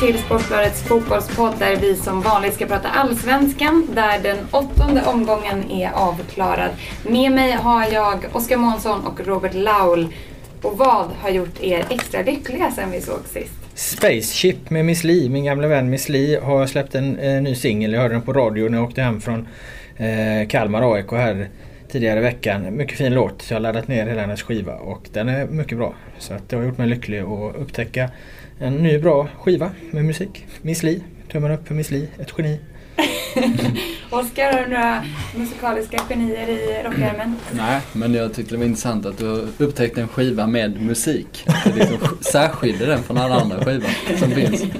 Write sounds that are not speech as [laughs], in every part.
till Sportbladets fotbollspodd där vi som vanligt ska prata allsvenskan där den åttonde omgången är avklarad. Med mig har jag Oskar Månsson och Robert Laul. Och vad har gjort er extra lyckliga sen vi såg sist? Spaceship med Miss Li, min gamla vän Miss Li har släppt en eh, ny singel. Jag hörde den på radio när jag åkte hem från eh, Kalmar AIK här tidigare i veckan. Mycket fin låt. Så jag har laddat ner hela hennes skiva och den är mycket bra. Så att det har gjort mig lycklig att upptäcka en ny bra skiva med musik. Miss Li. Tummen upp för Miss Li. Ett geni. [laughs] Oskar, har du några musikaliska genier i rockärmen? Nej, men jag tyckte det var intressant att du upptäckte en skiva med musik. Att du liksom [laughs] särskilde den från alla andra skivor som finns. [laughs]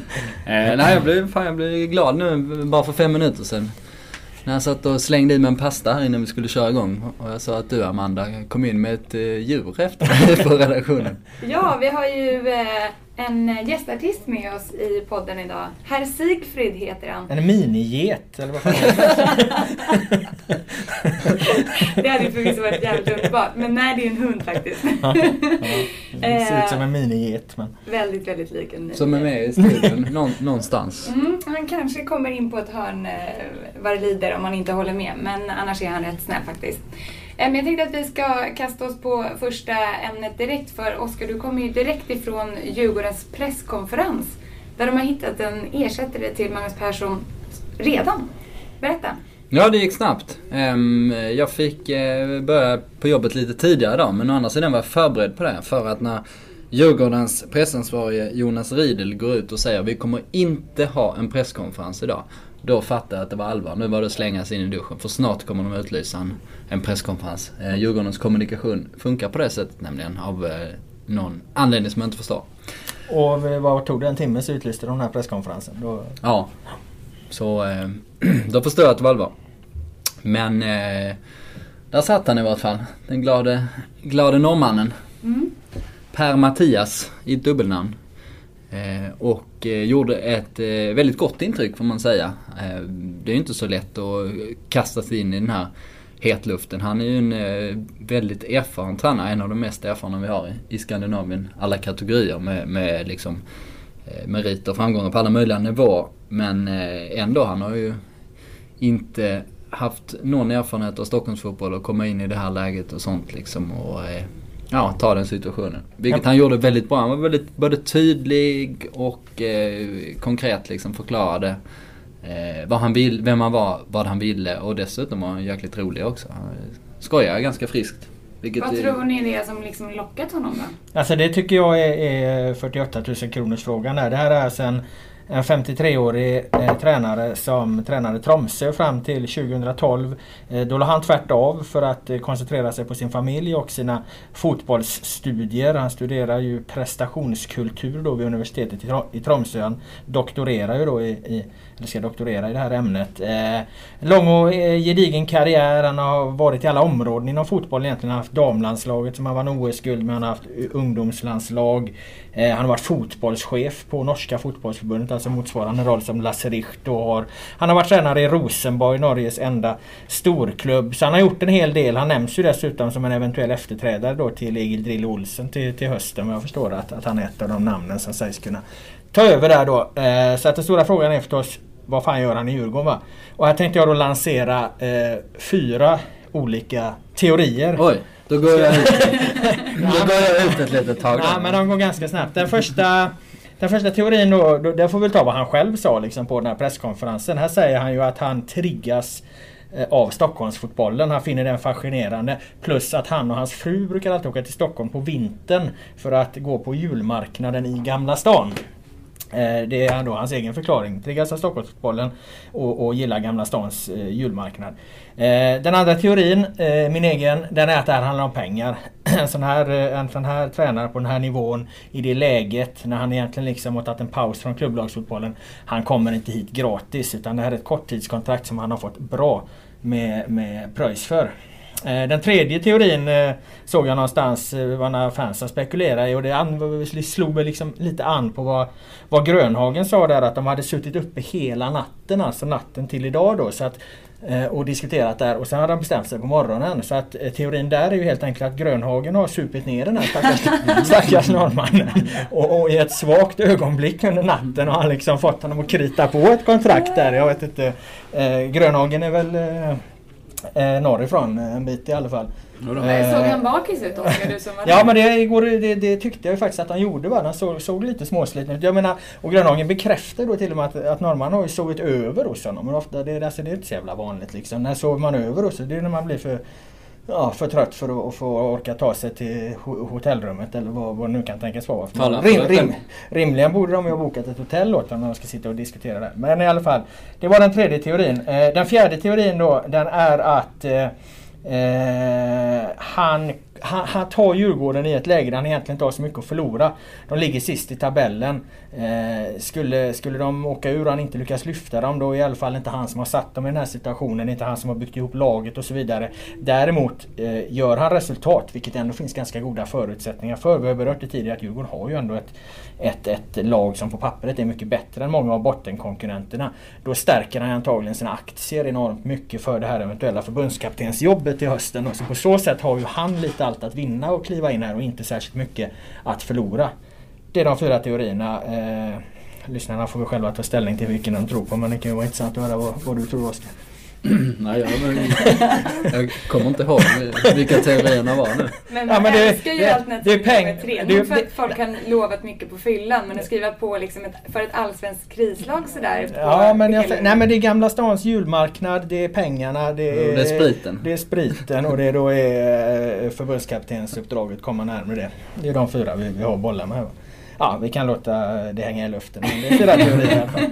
Eh, nej, jag blev, fan, jag blev glad nu bara för fem minuter sedan. När jag satt och slängde i mig en pasta här innan vi skulle köra igång. Och jag sa att du Amanda kom in med ett eh, djur efter på redaktionen. Ja, vi har ju eh, en gästartist med oss i podden idag. Herr Sigfrid heter han. En miniget eller vad fan [laughs] Det hade ju förvisso varit jävligt underbart. Men nej, det är en hund faktiskt. Ja, det ser ut som en miniget. Men... Väldigt, väldigt lik en Som är med i studion någon, någonstans. Mm, han kanske kommer in på ett hörn eh, vad det lider om man inte håller med. Men annars är han rätt snäll faktiskt. Men jag tänkte att vi ska kasta oss på första ämnet direkt. För Oskar, du kommer ju direkt ifrån Djurgårdens presskonferens. Där de har hittat en ersättare till Magnus Persson redan. Berätta. Ja, det gick snabbt. Ehm, jag fick eh, börja på jobbet lite tidigare idag, men å andra sidan var jag förberedd på det. För att när Djurgårdens pressansvarige Jonas Riedel går ut och säger att vi kommer inte ha en presskonferens idag. Då fattade jag att det var allvar. Nu var det att slänga sig in i duschen. För snart kommer de utlysa en, en presskonferens. Eh, Djurgårdens kommunikation funkar på det sättet nämligen. Av eh, någon anledning som jag inte förstår. Och vad tog det? En timme så utlyste de den här presskonferensen? Då... Ja. Så eh, [clears throat] då förstår jag att det var allvar. Men eh, där satt han i vart fall. Den glade, glade norrmannen. Mm. Per Mattias i ett dubbelnamn. Eh, och eh, gjorde ett eh, väldigt gott intryck får man säga. det är ju inte så lätt att kasta sig in i den här hetluften. Han är ju en väldigt erfaren tränare, en av de mest erfarna vi har i, Skandinavien. Alla kategorier med, med liksom meriter och framgångar på alla möjliga nivåer. Men ändå, han har ju inte haft någon erfarenhet av Stockholmsfotboll och komma in i det här läget och sånt liksom. Och, ja, ta den situationen. Vilket ja. han gjorde väldigt bra. Han var väldigt både tydlig och eh, konkret liksom förklarade eh, vad han vill, vem han var, vad han ville och dessutom var han jäkligt rolig också. Han skojar ganska friskt. Vilket vad är... tror ni det är som liksom lockat honom då? Alltså det tycker jag är, är 48 000 kronors frågan där. Det här är alltså en en 53-årig eh, tränare som tränade Tromsö fram till 2012. Eh, då la han tvärt av för att eh, koncentrera sig på sin familj och sina fotbollsstudier. Han studerar ju prestationskultur då vid universitetet i Tromsö. Han doktorerar ju då i, i eller ska doktorera i det här ämnet. Eh, lång och eh, gedigen karriär. Han har varit i alla områden inom fotboll egentligen. Han har haft damlandslaget som han vann OS-guld med. Han har haft ungdomslandslag. Eh, han har varit fotbollschef på norska fotbollsförbundet, alltså motsvarande roll som Lasse Richt då har. Han har varit tränare i Rosenborg, Norges enda storklubb. Så han har gjort en hel del. Han nämns ju dessutom som en eventuell efterträdare då till Egil Drill Olsen till, till hösten. Men jag förstår att, att han är ett av de namnen som sägs kunna ta över där då. Eh, så att den stora frågan är förstås vad fan gör han i Djurgården va? Och här tänkte jag då lansera eh, fyra olika teorier. Oj, då går jag ut, [laughs] då går jag ut ett litet tag. Ja, men de går ganska snabbt. Den första, den första teorin då, då, där får vi ta vad han själv sa liksom på den här presskonferensen. Här säger han ju att han triggas eh, av Stockholmsfotbollen. Han finner den fascinerande. Plus att han och hans fru brukar alltid åka till Stockholm på vintern för att gå på julmarknaden i Gamla stan. Eh, det är då hans egen förklaring. Triggas av Stockholmsfotbollen och, och gillar Gamla stans eh, julmarknad. Eh, den andra teorin, eh, min egen, den är att det här handlar om pengar. [clears throat] En sån, här, eh, en sån här tränare på den här nivån i det läget när han egentligen liksom har tagit en paus från klubblagsfotbollen. Han kommer inte hit gratis utan det här är ett korttidskontrakt som han har fått bra med, med pröjs för. Den tredje teorin såg jag någonstans var några fans som spekulerade i och det slog mig liksom lite an på vad, vad Grönhagen sa där att de hade suttit uppe hela natten, alltså natten till idag då. Så att Eh, och diskuterat där och sen har de bestämt sig på morgonen. Så att eh, teorin där är ju helt enkelt att Grönhagen har supit ner den här stackars, [laughs] stackars norrmannen. Och, och, i ett svagt ögonblick under natten har han liksom fått honom att krita på ett kontrakt där. Jag vet inte. Eh, Grönhagen är väl eh, eh norrifrån en bit i alla fall. Men såg han bakis ut Oskar, du som var Ja men det, igår, det, det, tyckte jag faktiskt att han gjorde. Va? Han såg, såg lite småsliten ut. Jag menar, och Grönhagen bekräftar då till och med att, att norrman har ju sovit över hos honom. Men ofta, det, alltså, det är inte så jävla vanligt liksom. När sover man över hos Det är när man blir för ja, för trött för att få orka ta sig till hotellrummet eller vad, vad nu kan tänkas vara. Rim, rim, rimligen borde de ju ha bokat ett hotell åt dem när de ska sitta och diskutera det. Men i alla fall, det var den tredje teorin. Eh, den fjärde teorin då, den är att eh, Eh, han, han, han, tar Djurgården i ett läge där han egentligen inte har så mycket att förlora. De ligger sist i tabellen. Eh, skulle, skulle de åka ur och han inte lyckas lyfta dem då är i alla fall inte han som har satt dem i den här situationen. Inte han som har byggt ihop laget och så vidare. Däremot eh, gör han resultat, vilket ändå finns ganska goda förutsättningar för. Vi har berört det tidigare att Djurgården har ju ändå ett, ett, ett lag som på pappret är mycket bättre än många av bottenkonkurrenterna. Då stärker han antagligen sina aktier enormt mycket för det här eventuella förbundskaptensjobbet i hösten. Och så på så sätt har ju han lite allt att vinna och kliva in här och inte särskilt mycket att förlora. Det är de fyra teorierna. Eh, lyssnarna får väl själva ta ställning till vilken de tror på men det kan ju vara intressant att höra vad, vad du tror Oskar. [clears throat] Nej, jag, men, jag kommer inte ihåg vilka teorierna var nu. Men man ja, men det, älskar ju det, alternativ det är peng, tre. Det, för att folk kan lovat mycket på fyllan men att skriva på liksom ett, för ett allsvenskt krislag sådär. Ja, men, jag, nej, men det är Gamla stans julmarknad, det är pengarna, det är, det är spriten. Det är spriten och det då är eh, förbundskaptensuppdraget komma närmare det. Det är de fyra vi, vi har bollar med. Ja, vi kan låta det hänga i luften. Men det är fyra teorier i alla fall. [laughs]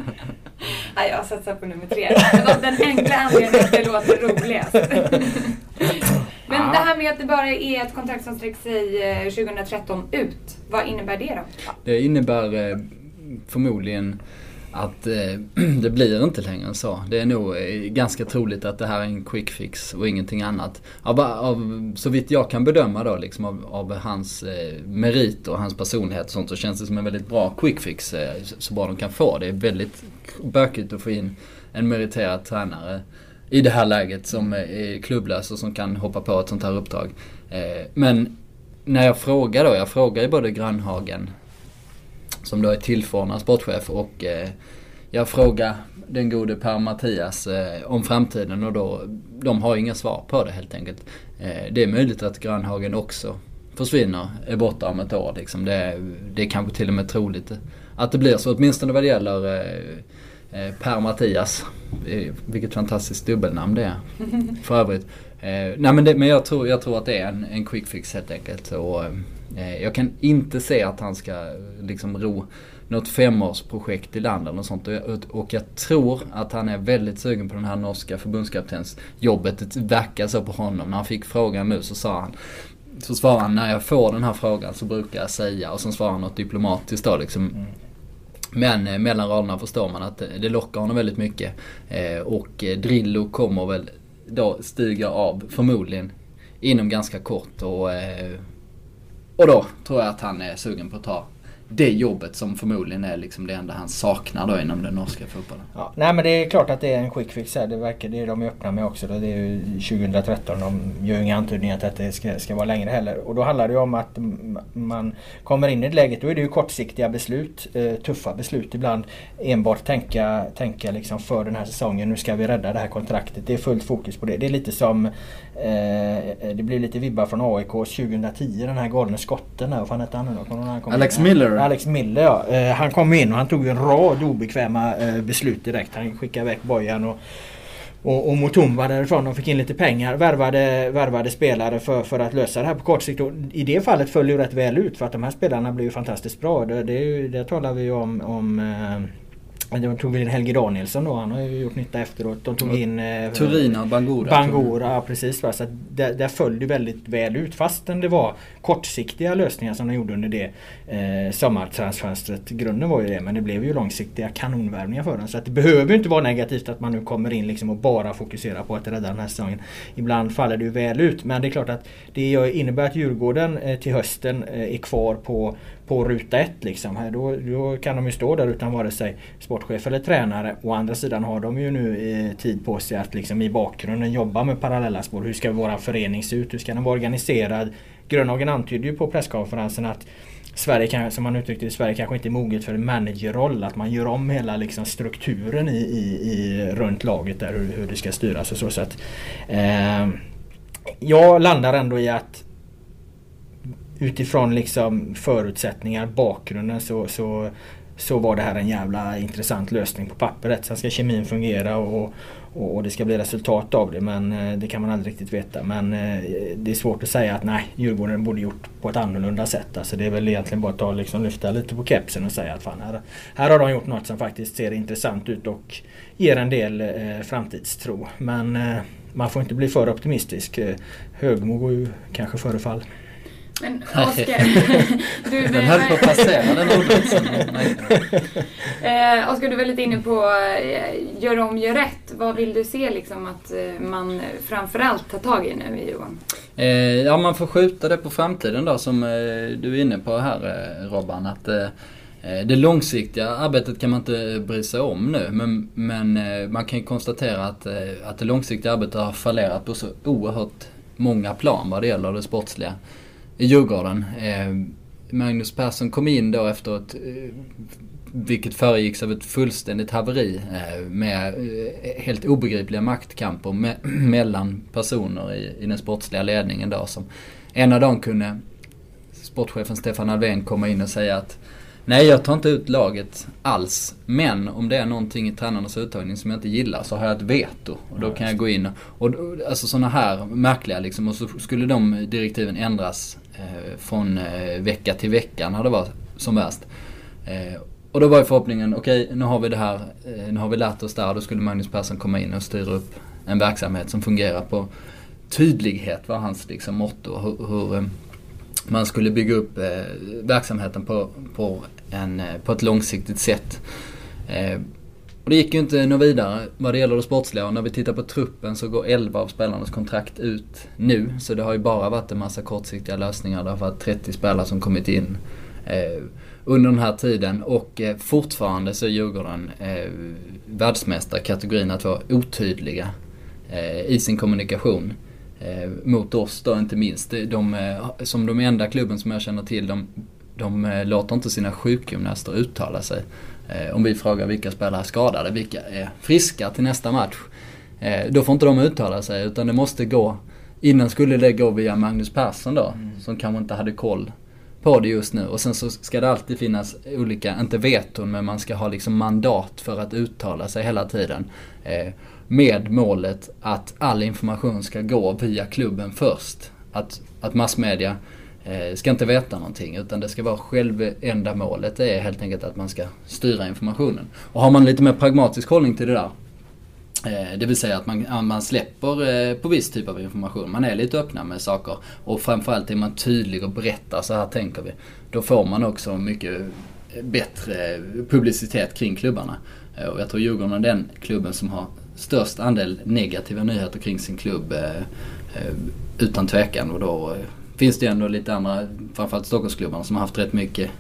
Ja, jag satsar på nummer tre. Av den enkla anledningen att det låter roligast. [laughs] Men det här med att det bara är ett kontrakt som sträcker sig 2013 eh, ut. Vad innebär det då? Det innebär eh, förmodligen att eh, [clears throat] det blir inte längre än så. Det är nog eh, ganska troligt att det här är en quick fix och ingenting annat. Av, av, så vitt jag kan bedöma då liksom av, av hans eh, merit och hans personlighet och sånt så känns det som en väldigt bra quick fix eh, så bra de kan få. Det är väldigt bökigt att få in en meriterad tränare i det här läget som eh, är klubblös och som kan hoppa på ett sånt här uppdrag. Eh, men när jag frågar då, jag frågar ju både Grönhagen som då är tillförordnad sportchef och eh, jag frågar den gode Per Mattias eh, om framtiden och då, de har inga svar på det helt enkelt. Eh, det är möjligt att Grönhagen också försvinner, är borta om ett år liksom. Det, det är kanske till och med troligt att det blir så, åtminstone vad det gäller Per Mattias. Vilket fantastiskt dubbelnamn det är [laughs] för övrigt. Eh, nej men, det, men jag, tror, jag tror att det är en, en quick fix helt enkelt. Och, Eh, jag kan inte se att han ska liksom ro något femårsprojekt i land eller något sånt. Och jag tror att han är väldigt sugen på den här norska förbundskaptensjobbet. Det verkar så på honom. När han fick frågan nu så sa han så svarar han när jag får den här frågan så brukar jag säga och sen svarar han något diplomatiskt då liksom. Mm. Men eh, mellan raderna förstår man att det lockar honom väldigt mycket. Och Drillo kommer väl då stuga av förmodligen inom ganska kort och eh, och då tror jag att han är sugen på att ta det jobbet som förmodligen är liksom det enda han saknar då inom den norska fotbollen. Ja, nej men det är klart att det är en quick fix här. Det verkar det är de öppna med också. Då. Det är ju 2013. De gör inga antydningar till att det ska, ska vara längre heller. Och då handlar det ju om att man kommer in i ett läge. Då är det ju kortsiktiga beslut. Eh, tuffa beslut ibland. Enbart tänka, tänka liksom för den här säsongen. Nu ska vi rädda det här kontraktet. Det är fullt fokus på det. Det är lite som Eh, det blir lite vibbar från AIK 2010, den här galne skotten där. Vad fan hette han nu då? Alex in? Miller. Alex Miller ja. Eh, han kom in och han tog en rad obekväma eh, beslut direkt. Han skickade iväg Bojan och och, och Mutumba därifrån. De fick in lite pengar. Värvade, värvade spelare för, för att lösa det här på kort sikt. Och I det fallet föll ju rätt väl ut för att de här spelarna blev ju fantastiskt bra. Det, det, det talar vi ju om, om de tog in Helge Danielsson då, han har ju gjort nytta efteråt. De tog in eh, Turina Bangura. Bangura, precis. Va? Så där, där föll det väldigt väl ut fastän det var kortsiktiga lösningar som de gjorde under det eh, sommartransfönstret. Grunden var ju det men det blev ju långsiktiga kanonvärvningar för dem. Så att det behöver inte vara negativt att man nu kommer in liksom och bara fokuserar på att rädda den här säsongen. Ibland faller det ju väl ut men det är klart att det innebär att Djurgården eh, till hösten eh, är kvar på på ruta ett liksom. Här, då, då kan de ju stå där utan vare sig sportchef eller tränare. Å andra sidan har de ju nu eh, tid på sig att liksom i bakgrunden jobba med parallella spår. Hur ska vår förening se ut? Hur ska den vara organiserad? Grönhagen antydde ju på presskonferensen att Sverige, kan, som han uttryckte det, Sverige kanske inte är moget för en managerroll. Att man gör om hela liksom, strukturen i, i, i, runt laget där hur, hur det ska styras och så. så att, eh, jag landar ändå i att utifrån liksom förutsättningar, bakgrunden så, så, så var det här en jävla intressant lösning på pappret. Sen ska kemin fungera och, och, och det ska bli resultat av det men eh, det kan man aldrig riktigt veta. Men eh, det är svårt att säga att nej, Djurgården borde gjort på ett annorlunda sätt. Alltså det är väl egentligen bara att ta, liksom, lyfta lite på kepsen och säga att fan, här, här har de gjort något som faktiskt ser intressant ut och ger en del eh, framtidstro. Men eh, man får inte bli för optimistisk. Eh, Högmo går ju kanske före fall. Men Oskar, [laughs] du, den höll på att passera den eh, Oskar, du var lite inne på eh, gör om, gör rätt. Vad vill du se liksom att eh, man framförallt tar tag i nu Johan? Eh, ja, man får skjuta det på framtiden då som eh, du är inne på här Robban. Att, det långsiktiga arbetet kan man inte bry sig om nu men, men man kan ju konstatera att, att det långsiktiga arbetet har fallerat på så oerhört många plan vad det gäller det sportsliga i Djurgården. Eh, Magnus Persson kom in då efter ett, eh, vilket föregicks av ett fullständigt haveri eh, med helt obegripliga maktkamper me [clears throat] mellan personer i, i den sportsliga ledningen då som en av dem kunde sportchefen Stefan Alvén komma in och säga att Nej, jag tar inte ut laget alls. Men om det är någonting i tränarnas uttagning som jag inte gillar så har jag ett veto. Och då kan jag gå in och, och alltså sådana här märkliga liksom. Och så skulle de direktiven ändras Eh, från eh, vecka till vecka när det var som värst. Eh, och då var ju förhoppningen, okej okay, nu har vi det här, nu har vi lärt oss det här. Då skulle Magnus Persson komma in och styra upp en verksamhet som fungerar på tydlighet var hans liksom motto. Hur, hur man skulle bygga upp verksamheten på, på, en, på ett långsiktigt sätt. Och det gick ju inte något vidare vad det gäller det sportsliga och när vi tittar på truppen så går 11 av spelarnas kontrakt ut nu. Så det har ju bara varit en massa kortsiktiga lösningar. Det har varit 30 spelare som kommit in eh, under den här tiden och eh, fortfarande så är Djurgården eh, världsmästare kategorin att vara otydliga eh, i sin kommunikation. Eh, mot oss då inte minst. De, eh, som de enda klubben som jag känner till, de, de eh, låter inte sina sjukgymnaster uttala sig om vi frågar vilka spelare är skadade, vilka är friska till nästa match. då får inte de uttala sig utan det måste gå, innan skulle det gå via Magnus Persson då, mm. som kanske inte hade koll på det just nu. Och sen så ska det alltid finnas olika, inte veton, men man ska ha liksom mandat för att uttala sig hela tiden. Eh, med målet att all information ska gå via klubben först. Att, att massmedia eh, Eh, ska inte veta någonting utan det ska vara självändamålet. Det är helt enkelt att man ska styra informationen. Och har man lite mer pragmatisk hållning till det där eh, det vill säga att man, man släpper eh, på viss typ av information. Man är lite öppna med saker. Och framförallt är man tydlig och berättar så här tänker vi. Då får man också mycket bättre publicitet kring klubbarna. Och jag tror Djurgården är den klubben som har störst andel negativa nyheter kring sin klubb utan tvekan. Och då finns det ju ändå lite andra, framförallt Stockholmsklubbarna som har haft rätt mycket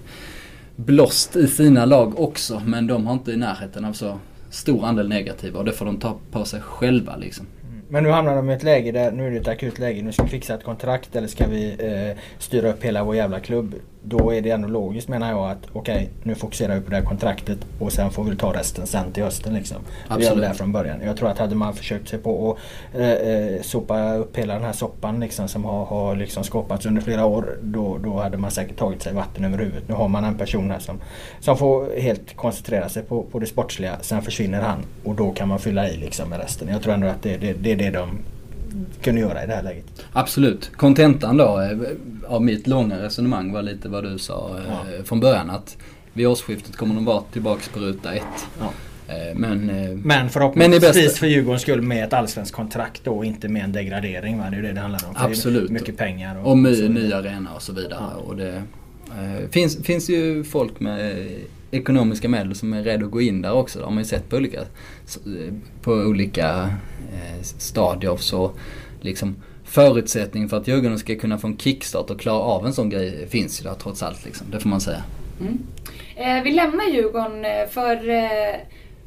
blåst i sina lag också. Men de har inte i närheten av så stor andel negativa och det får de ta på sig själva liksom. Mm. Men nu hamnar de i ett läge där, nu är det ett akut läge, nu ska vi fixa ett kontrakt eller ska vi eh, styra upp hela vår jävla klubb då är det ändå logiskt menar jag att okej okay, nu fokuserar vi på det här kontraktet och sen får vi ta resten sen till hösten liksom. Absolut. Vi gör det från början. Jag tror att hade man försökt sig på att eh, eh, sopa upp hela den här soppan liksom, som har, har liksom skapats under flera år då, då hade man säkert tagit sig vatten över huvudet. Nu har man en person här som, som får helt koncentrera sig på, på det sportsliga. Sen försvinner han och då kan man fylla i liksom med resten. Jag tror ändå att det, det, det är det de kunde göra i det här läget. Absolut. Kontentan då eh, av mitt långa resonemang var lite vad du sa eh, ja. från början. Att vid årsskiftet kommer de vara tillbaks på ruta ett. Ja. Eh, Men, Men förhoppningsvis för Djurgårdens skull med ett allsvenskt kontrakt då och inte med en degradering. Va? Det är ju det det handlar om. Absolut. Mycket pengar. och my, så- ny arena och så vidare. Ja. Och det eh, finns, finns ju folk med ekonomiska medel som är redo att gå in där också. Det har man ju sett på olika, på olika eh, stadier. Så liksom förutsättning för att Djurgården ska kunna få en kickstart och klara av en sån grej finns ju där trots allt. Liksom. Det får man säga. Eh, vi lämnar Djurgården eh, för eh,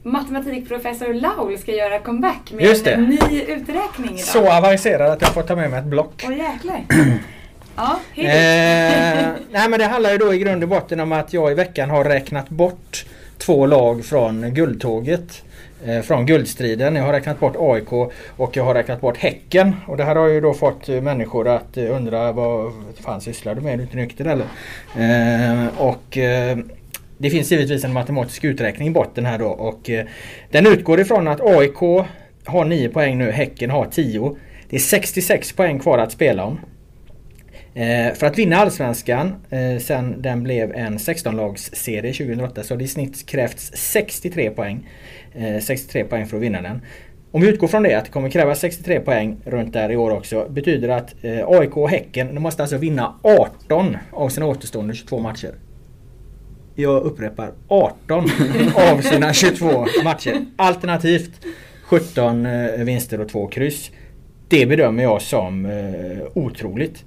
matematikprofessor Laul ska göra comeback med en ny uträkning idag. Så avancerad att jag får ta med mig ett block. Åh jäklar. [clears throat] ja, hej. Eh, nej men det handlar ju då i grund och botten om att jag i veckan har räknat bort två lag från guldtåget. Eh, från guldstriden. Jag har räknat bort AIK och jag har räknat bort Häcken. Och det här har ju då fått eh, människor att eh, undra vad fan sysslar du med? Är du inte nykter eller? Eh, och eh, det finns givetvis en matematisk uträkning i botten här då och eh, den utgår ifrån att AIK har 9 poäng nu, Häcken har 10. Det är 66 poäng kvar att spela om. Eh, för att vinna Allsvenskan eh, sen den blev en 16-lagsserie 2008 så har det i snitt krävts 63 poäng. Eh, 63 poäng för att vinna den. Om vi utgår från det att det kommer krävas 63 poäng runt där i år också betyder att eh, AIK och Häcken de måste alltså vinna 18 av sina återstående 22 matcher. Jag upprepar 18 [laughs] av sina 22 matcher. Alternativt 17 eh, vinster och 2 kryss. Det bedömer jag som eh, otroligt.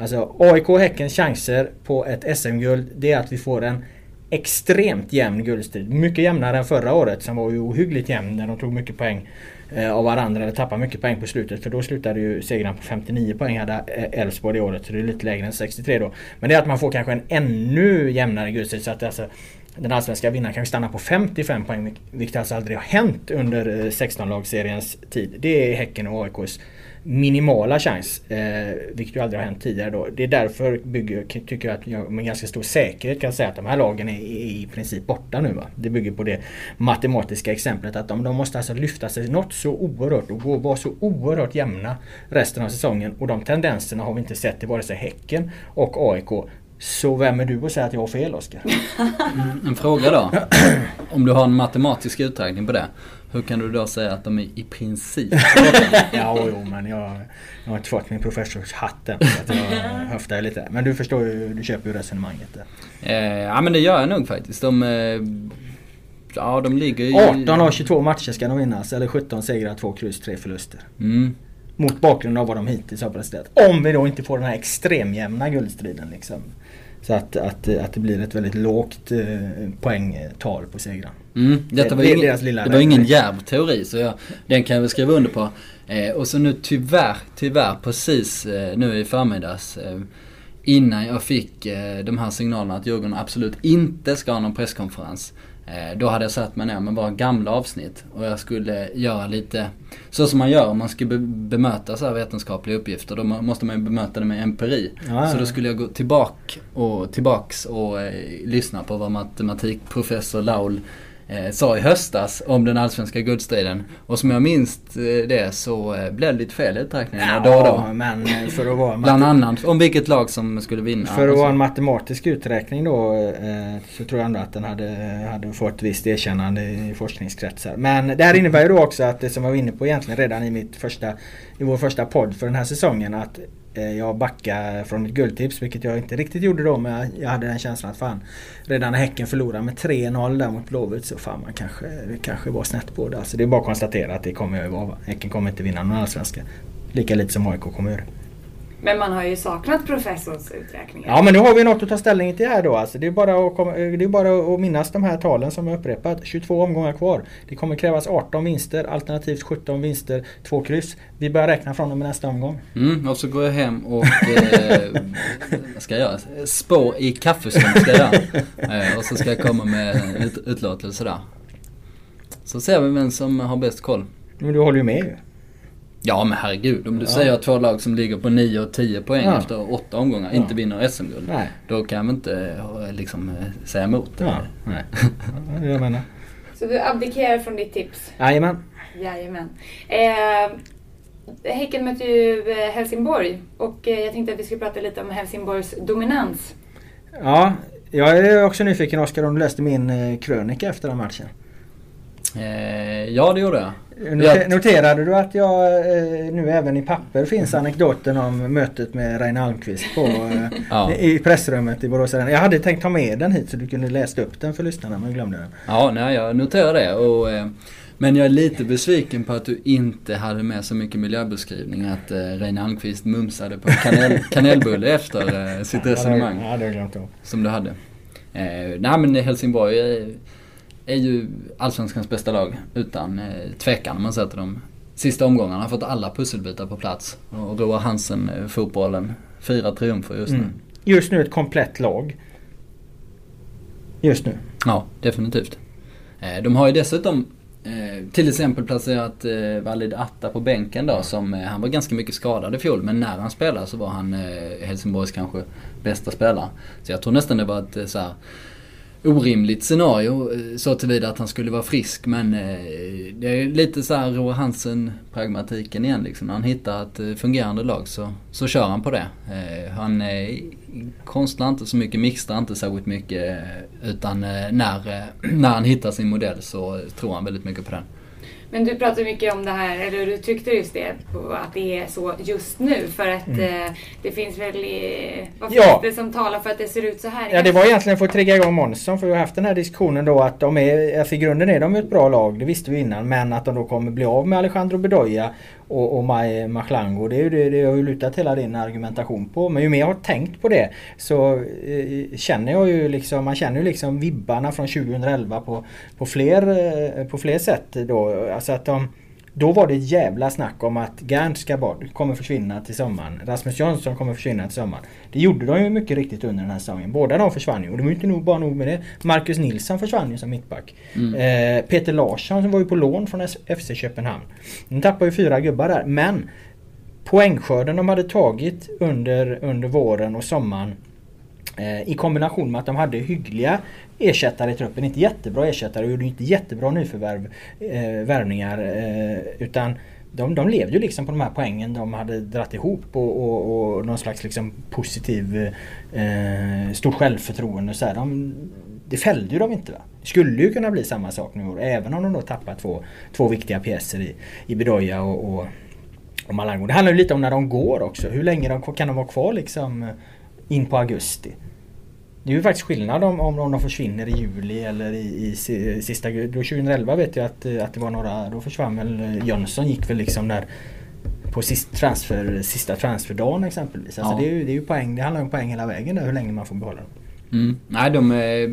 Alltså AIK-Häckens chanser på ett SM-guld det är att vi får en extremt jämn guldstrid. Mycket jämnare än förra året som var ju ohyggligt jämn när de tog mycket poäng eh, av varandra eller tappade mycket poäng på slutet. För då slutade ju segrarna på 59 poäng hade eh, Elfsborg det året. Så det är lite lägre än 63 då. Men det är att man får kanske en ännu jämnare guldstrid. Så att alltså, den allsvenska vinnaren kanske stannar på 55 poäng. Vilket alltså aldrig har hänt under eh, 16-lagsseriens tid. Det är Häcken och AIKs minimala chans. Eh, vilket ju aldrig har hänt tidigare då. Det är därför bygger, tycker jag att jag med ganska stor säkerhet kan säga att de här lagen är, är i princip borta nu. Va? Det bygger på det matematiska exemplet att de, de måste alltså lyfta sig något så oerhört och gå, vara så oerhört jämna resten av säsongen. Och de tendenserna har vi inte sett i vare sig Häcken och AIK. Så vem är du att säga att jag har fel Oskar? [laughs] Mm, en fråga då. Om du har en matematisk uträkning på det. Hur kan du då säga att de är i princip? [laughs] Ja, jo, men jag, jag har inte fått min professorshatt än. Att jag [laughs] höftar lite. Men du förstår ju, du köper ju resonemanget. Eh, ja men det gör jag nog faktiskt. De, eh, ja de ligger ju... 18 av 22 matcher ska de vinnas. Eller 17 segrar, 2 kryss, 3 förluster. Mm. Mot bakgrund av vad de hittills har presterat. Om vi då inte får den här extremjämna guldstriden liksom. Så att, att, att det blir ett väldigt lågt eh, poängtal på segrar. Mm, detta Det- var det ingen, det var ingen djärv teori så jag, den kan jag väl skriva under på. Eh, och så nu tyvärr, tyvärr precis eh, nu i förmiddags eh, innan jag fick eh, de här signalerna att Djurgården absolut inte ska ha någon presskonferens. Eh, då hade jag satt mig ner med våra gamla avsnitt och jag skulle göra lite så som man gör om man ska be- bemöta så här vetenskapliga uppgifter. Då må- måste man ju bemöta det med empiri. Ja, så då skulle jag gå tillbaka och, tillbaks och eh, lyssna på vad matematikprofessor Laul eh, sa i höstas om den allsvenska guldstriden. Och som jag minns eh, det så eh, blev det lite fel i uträkningarna då och då. men eh, för att vara [laughs] Bland annat om vilket lag som skulle vinna. För att vara en matematisk uträkning då eh, så tror jag ändå att den hade, hade fått visst erkännande i forskningskretsar. Men det här innebär ju då också att det som jag var inne på egentligen redan i, mitt första, i vår första podd för den här säsongen att Eh, jag backar från ett guldtips vilket jag inte riktigt gjorde då men jag- hade den känslan att fan redan när Häcken förlorade med 3-0 där mot Blåvitt så fan man kanske, det kanske var snett på det. Alltså det är bara att konstatera att det kommer jag ju vara. Häcken kommer inte vinna någon allsvenska. Lika lite som AIK kommer göra. Men man har ju saknat professors uträkningar. Ja men nu har vi något att ta ställning till här då. Alltså, det, är bara att komma, det är bara att minnas de här talen som jag upprepat. 22 omgångar kvar. Det kommer krävas 18 vinster alternativt 17 vinster, 2 kryss. Vi börjar räkna från och med nästa omgång. Mm, och så går jag hem och eh, [laughs] vad ska jag göra? Spå i kaffesump ska jag göra. Eh, och så ska jag komma med ut, utlåtelse där. Så ser vi vem som har bäst koll. Men du håller ju med ju. Ja men herregud, om du Ja. säger att två lag som ligger på 9 och 10 poäng Ja. efter åtta omgångar Ja. inte vinner SM-guld. Då kan vi inte eh, liksom eh, säga emot det. Ja, nej. [laughs] Det jag menar. Så du abdikerar från ditt tips? Jajamän. Jajamän. Eh, häcken möter ju eh, Helsingborg och jag tänkte att vi skulle prata lite om Helsingborgs dominans. Ja, Jag är också nyfiken Oskar om du läste min krönika efter den matchen? Eh, ja det gjorde jag. Noter, noterade du att jag eh, nu även i papper finns anekdoten om mötet med Reine Almqvist på, eh, [laughs] ja. i pressrummet i Borås Jag hade tänkt ta med den hit så du kunde läsa upp den för lyssnarna men glömde den. Ja, nej, jag noterade det. Och, eh, men jag är lite besviken på att du inte hade med så mycket miljöbeskrivning. Att eh, Reine Almqvist mumsade på kanel, [laughs] kanelbulle efter sitt resonemang. Ja, det glömt Som du hade. Nej men Helsingborg är, ju Allsvenskans bästa lag utan eh, tvekan om man sätter de sista omgångarna. har fått alla pusselbitar på plats. Och Roar Hansen-fotbollen eh, firar triumfer just nu. Mm. Just nu ett komplett lag. Just nu. Ja, definitivt. Eh, de har ju dessutom till exempel placerat Valid Atta på bänken då som, han var ganska mycket skadad i fjol men när han spelade så var han Helsingborgs kanske bästa spelare. Så jag tror nästan det var ett så här, orimligt scenario eh, så tillvida att han skulle vara frisk men eh, det är lite så här Roar Hansen pragmatiken igen liksom. När han hittar ett eh, fungerande lag så, så kör han på det. Eh, han konstlar inte så mycket, mixtrar inte särskilt mycket utan när, [clears throat] när han hittar sin modell så tror han väldigt mycket på den. Men du pratar mycket om det här, eller du tryckte just det, att det är så just nu. För att mm. eh, det finns väl, eh, vad finns ja. det som talar för att det ser ut så här? Ja det var egentligen för att trigga igång Månsson. För vi har haft den här diskussionen då att de är, alltså i grunden är de ett bra lag, det visste vi innan. Men att de då kommer bli av med Alejandro Bedoya och, och Maj Machlango. Det, är ju det, det har ju lutat hela din argumentation på. Men ju mer jag har tänkt på det så eh, känner jag ju liksom, man känner ju liksom vibbarna från 2011 på, på, fler, eh, på fler sätt då. Alltså att de då var det ett jävla snack om att Gant ska bort, kommer försvinna till sommaren. Rasmus Jönsson kommer försvinna till sommaren. Det gjorde de ju mycket riktigt under den här säsongen. Båda de försvann ju. Och det var inte nog, bara nog med det. Marcus Nilsson försvann ju som mittback. Mm. Eh, Peter Larsson som var ju på lån från FC Köpenhamn. De tappade ju fyra gubbar där. Men poängskörden de hade tagit under, under våren och sommaren eh, i kombination med att de hade hyggliga ersättare i truppen. Inte jättebra ersättare och gjorde inte jättebra nyförvärv, eh, värvningar. Eh, utan de, de levde ju liksom på de här poängen de hade dratt ihop och, och, och någon slags liksom positiv eh, stort självförtroende. Så här. De, det fällde ju de inte. Va? Det skulle ju kunna bli samma sak nu även om de då tappar två, två viktiga pjäser i, i Bedoya och, och, och Malango. Det handlar ju lite om när de går också. Hur länge de, kan de vara kvar liksom eh, in på augusti? Det är ju faktiskt skillnad om, om, om de försvinner i juli eller i, i sista... Då 2011 vet jag att, att det var några... Då försvann väl Jönsson gick väl liksom där på sist transfer, sista transferdagen exempelvis. Alltså ja. det, är ju, det är ju poäng, det handlar om poäng hela vägen där hur länge man får behålla dem. Mm. Nej, de, eh,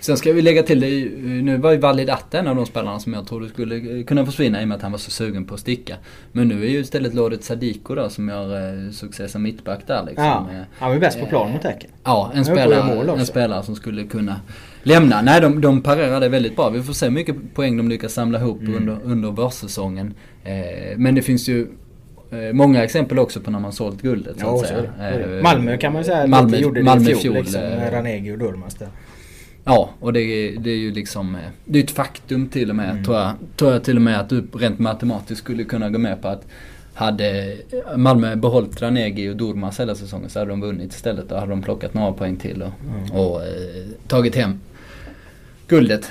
sen ska vi lägga till det, nu var ju Valid Atte en av de spelarna som jag trodde skulle kunna försvinna i och med att han var så sugen på att sticka. Men nu är ju istället Lodet Sadiko då som gör eh, succé som mittback där liksom. Ja, eh, han var bäst på plan mot Häcken. Ja, en spelare, en spelare som skulle kunna lämna. Nej, de, de parerade väldigt bra. Vi får se hur mycket poäng de lyckas samla ihop mm. under, under vårsäsongen. men det finns ju Eh, många exempel också på när man sålt guldet. Så ja, att säga. Eh, Malmö kan man säga Malmö, gjorde det Malmö i fjol, fjol liksom, med eh, Ranegi och Durmaz där. Ja, och det, det är ju liksom Det är ett faktum till och med, mm. tror, jag, tror jag till och med att du rent matematiskt skulle kunna gå med på att hade Malmö behållit Ranegi och Durmaz hela säsongen så hade de vunnit istället. Då hade de plockat några poäng till och, mm. och eh, tagit hem guldet.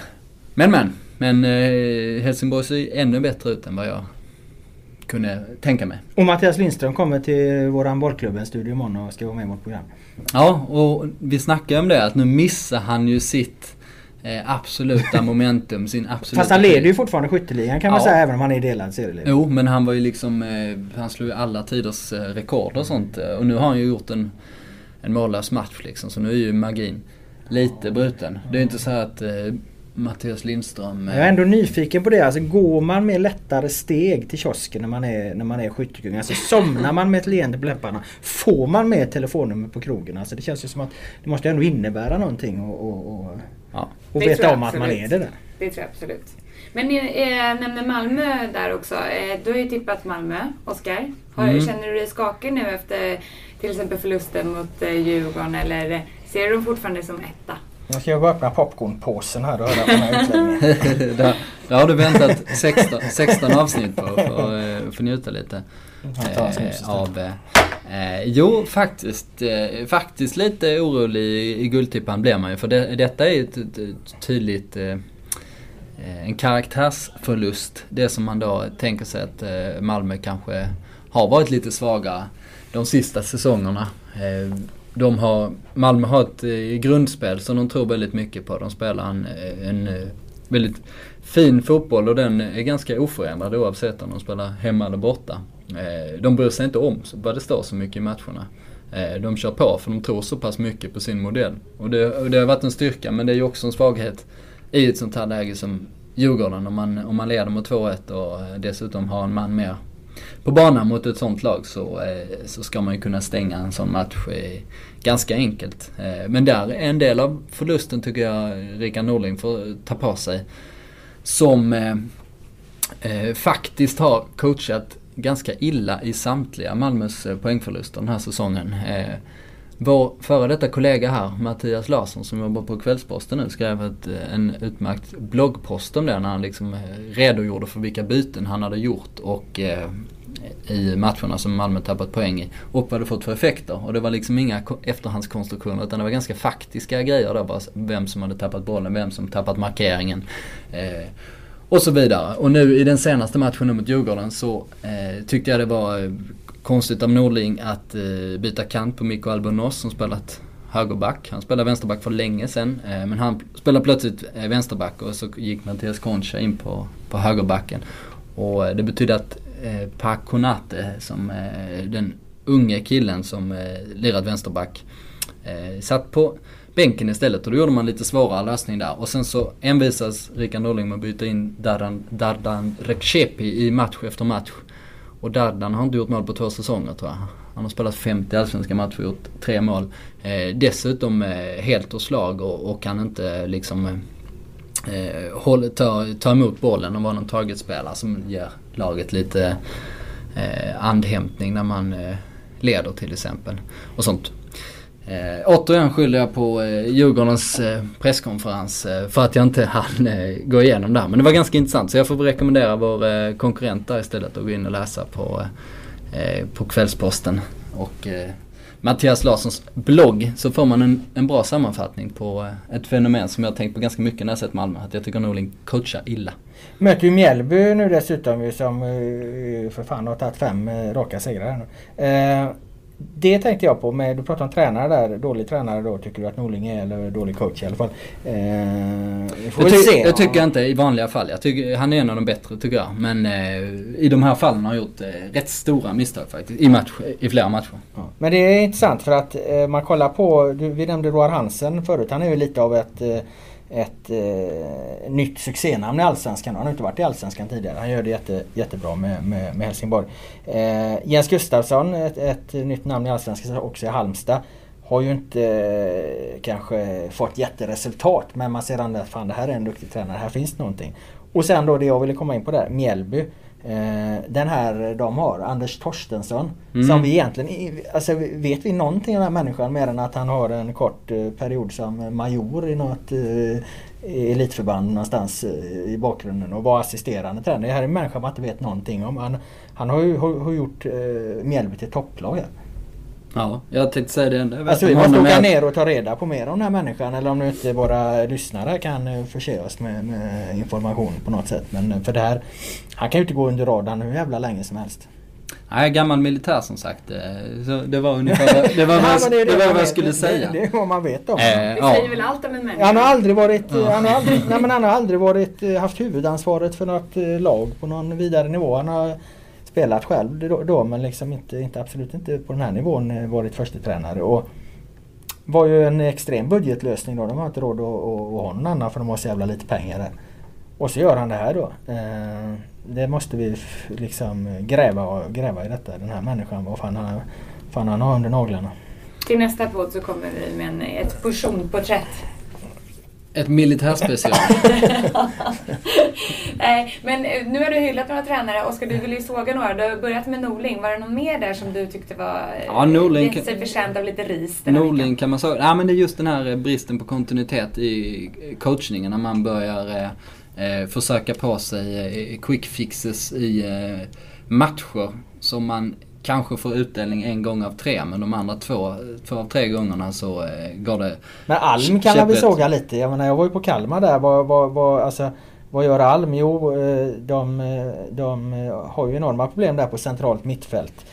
Men men, men eh, Helsingborg ser ännu bättre ut än vad jag kunde tänka mig. Och Mattias Lindström kommer till våran bollklubben-studio imorgon och ska vara med i vårt program. Ja, och vi snackade om det att nu missar han ju sitt eh, absoluta [laughs] momentum, sin absoluta... Fast han leder ju fortfarande skytteligan kan man ja. säga även om han är delad serieledare. Jo, men han var ju liksom, eh, han slog ju alla tiders eh, rekord och sånt. Och nu har han ju gjort en, en mållös match liksom, så nu är ju magin lite bruten. Det är inte så att eh, Mattias Lindström. Jag är ändå nyfiken på det. Alltså går man med lättare steg till kiosken när man är, när man är skyttekung? Alltså somnar man med ett leende på läpparna? Får man med telefonnummer på krogen? Alltså det känns ju som att det måste ändå innebära någonting och, och, och, ja. och veta om att man är det där. Det tror jag absolut. Men ni eh, nämner Malmö där också. Eh, du har ju tippat Malmö, Oskar. Mm. Känner du dig skakig nu efter till exempel förlusten mot eh, Djurgården eller ser du dem fortfarande som etta? Nu ska jag och öppna popcornpåsen här och höra på den här utläggningen. där, [laughs] där har du väntat 16, 16 avsnitt på för att få njuta lite eh, av, Eh, jo, faktiskt, eh, faktiskt lite orolig i, i Guldtippan blir man ju. För det, detta är ett, ett, ett tydligt eh, en karaktärsförlust. Det som man då tänker sig att eh, Malmö kanske har varit lite svagare de sista säsongerna. De har, Malmö har ett eh, grundspel som de tror väldigt mycket på. De spelar en, eh, en eh, väldigt fin fotboll och den är ganska oförändrad oavsett om de spelar hemma eller borta. De bryr sig inte om vad det står så mycket i matcherna. De kör på för de tror så pass mycket på sin modell. Och det, och det har varit en styrka men det är ju också en svaghet i ett sånt här läge som Djurgården om man, om man leder mot 2-1 och dessutom har en man mer på banan mot ett sånt lag så, eh, så ska man ju kunna stänga en sån match eh, ganska enkelt. Eh, men där, är en del av förlusten tycker jag Rickard Norling får ta på sig. Som eh, faktiskt har coachat ganska illa i samtliga Malmös poängförluster den här säsongen. Vår före detta kollega här, Mattias Larsson som jobbar på Kvällsposten nu, skrev ett, eh, en utmärkt bloggpost om det när han liksom eh, redogjorde för vilka byten han hade gjort och eh, i matcherna som Malmö tappat poäng i och vad det fått för effekter. Och det var liksom inga efterhandskonstruktioner utan det var ganska faktiska grejer där bara vem som hade tappat bollen, vem som tappat markeringen. Eh, och så vidare. Och nu i den senaste matchen mot Djurgården så eh, tyckte jag det var eh, konstigt av Norling att eh, byta kant på Mikko Albonos som spelat högerback. Han spelade vänsterback för länge sedan eh, men han spelade plötsligt eh, vänsterback och så gick Mattias Concha in på, på högerbacken. Och eh, det betydde att eh, Pakonate, som eh, den unge killen som eh, lirat vänsterback eh, satt på bänken istället och då gjorde man lite svårare lösning där. Och sen så envisas Rickard Norling med att byta in Dardan, Dardan Rekshepi i match efter match. Och Dardan har inte gjort mål på två säsonger tror jag. Han har spelat 50 allsvenska matcher och gjort tre mål. Eh, dessutom eh, helt och slag och, och kan inte liksom eh, håll, ta, ta emot bollen och vara någon targetspelare som ger laget lite eh, andhämtning när man eh, leder till exempel. Och sånt. Eh, återigen skyller jag på eh, Djurgårdens eh, presskonferens eh, för att jag inte hann eh, gå igenom det här. Men det var ganska intressant så jag får rekommendera vår eh, konkurrent där istället att gå in och läsa på, eh, eh på Kvällsposten. Och eh, Mattias Larssons blogg så får man en, en bra sammanfattning på eh, ett fenomen som jag har tänkt på ganska mycket när jag sett Malmö. Att jag tycker Norling coachar illa. Möter ju Mjällby nu dessutom som eh, för fan har tagit fem raka segrar. Det tänkte jag på. Med, du pratade om tränare där. Dålig tränare då tycker du att Norling är eller dålig coach i alla fall. Eh, får det, ty se. det tycker jag inte i vanliga fall. Jag tycker, han är en av de bättre tycker jag. Men eh, i de här fallen har han gjort eh, rätt stora misstag faktiskt. I, match, i flera matcher. Ja. Men det är intressant för att eh, man kollar på, du, vi nämnde Roar Hansen förut. Han är ju lite av ett eh, ett eh, nytt succénamn i Allsvenskan. Han har inte varit i Allsvenskan tidigare. Han gör det jätte, jättebra med, med, med Helsingborg. Eh, Jens Gustafsson, ett, ett nytt namn i Allsvenskan också i Halmstad. Har ju inte eh, kanske fått jätteresultat men man ser ändå att fan det här är en duktig tränare, här finns någonting. Och sen då det jag ville komma in på där, Mjällby. Eh, den här de har, Anders Torstensson. Mm. Som vi egentligen, alltså vet vi någonting om den här människan mer än att han har en kort eh, period som major i något eh, elitförband någonstans i bakgrunden och var assisterande tränare. Det här är en människa man inte vet någonting om. Han, han har ju har, har gjort Mjällby till topplag. Ja, jag tänkte säga det. Alltså vi måste åka ner och ta reda på mer om den här människan eller om nu inte våra lyssnare kan förse oss med, med information på något sätt. Men för det här, han kan ju inte gå under radarn hur jävla länge som helst. Nej, gammal militär som sagt. Eh, så det var ungefär det var vad, det, det, det var vad jag skulle säga. Det, det är vad man vet om eh, Vi ja. säger väl allt om en människa. Han har aldrig varit, ja. han har aldrig, [laughs] nej, men han har aldrig varit, eh, haft huvudansvaret för något lag på någon vidare nivå. Han har spelat själv då, då men liksom inte, inte, absolut inte på den här nivån eh, varit första tränare och var ju en extrem budgetlösning då. De har inte råd att, att, att ha någon annan för de har så jävla lite pengar där. Och så gör han det här då. Eh, det måste vi liksom gräva, gräva i detta. Den här människan, vad fan han, fan han har under naglarna. Till nästa podd så kommer vi med en, ett personporträtt ett militärspecial. [laughs] [laughs] Nej, men eh, nu har du hyllat några tränare. Oskar, du vill ju såga några. Du har börjat med Norling. Var det någon mer där som du tyckte var eh, ja, Norling kan, förtjänt av lite ris? Norling kan man säga. Ja, men det är just den här eh, bristen på kontinuitet i coachningen. När man börjar eh, försöka på sig eh, quick fixes i eh, matcher som man kanske får utdelning en gång av tre men de andra två, två av tre gångerna så eh, går det Men Alm kan man väl såga lite. Jag menar jag var ju på Kalmar där. Vad, vad, vad, alltså, vad gör Alm? Jo, eh, de, eh, de har ju enorma problem där på centralt mittfält.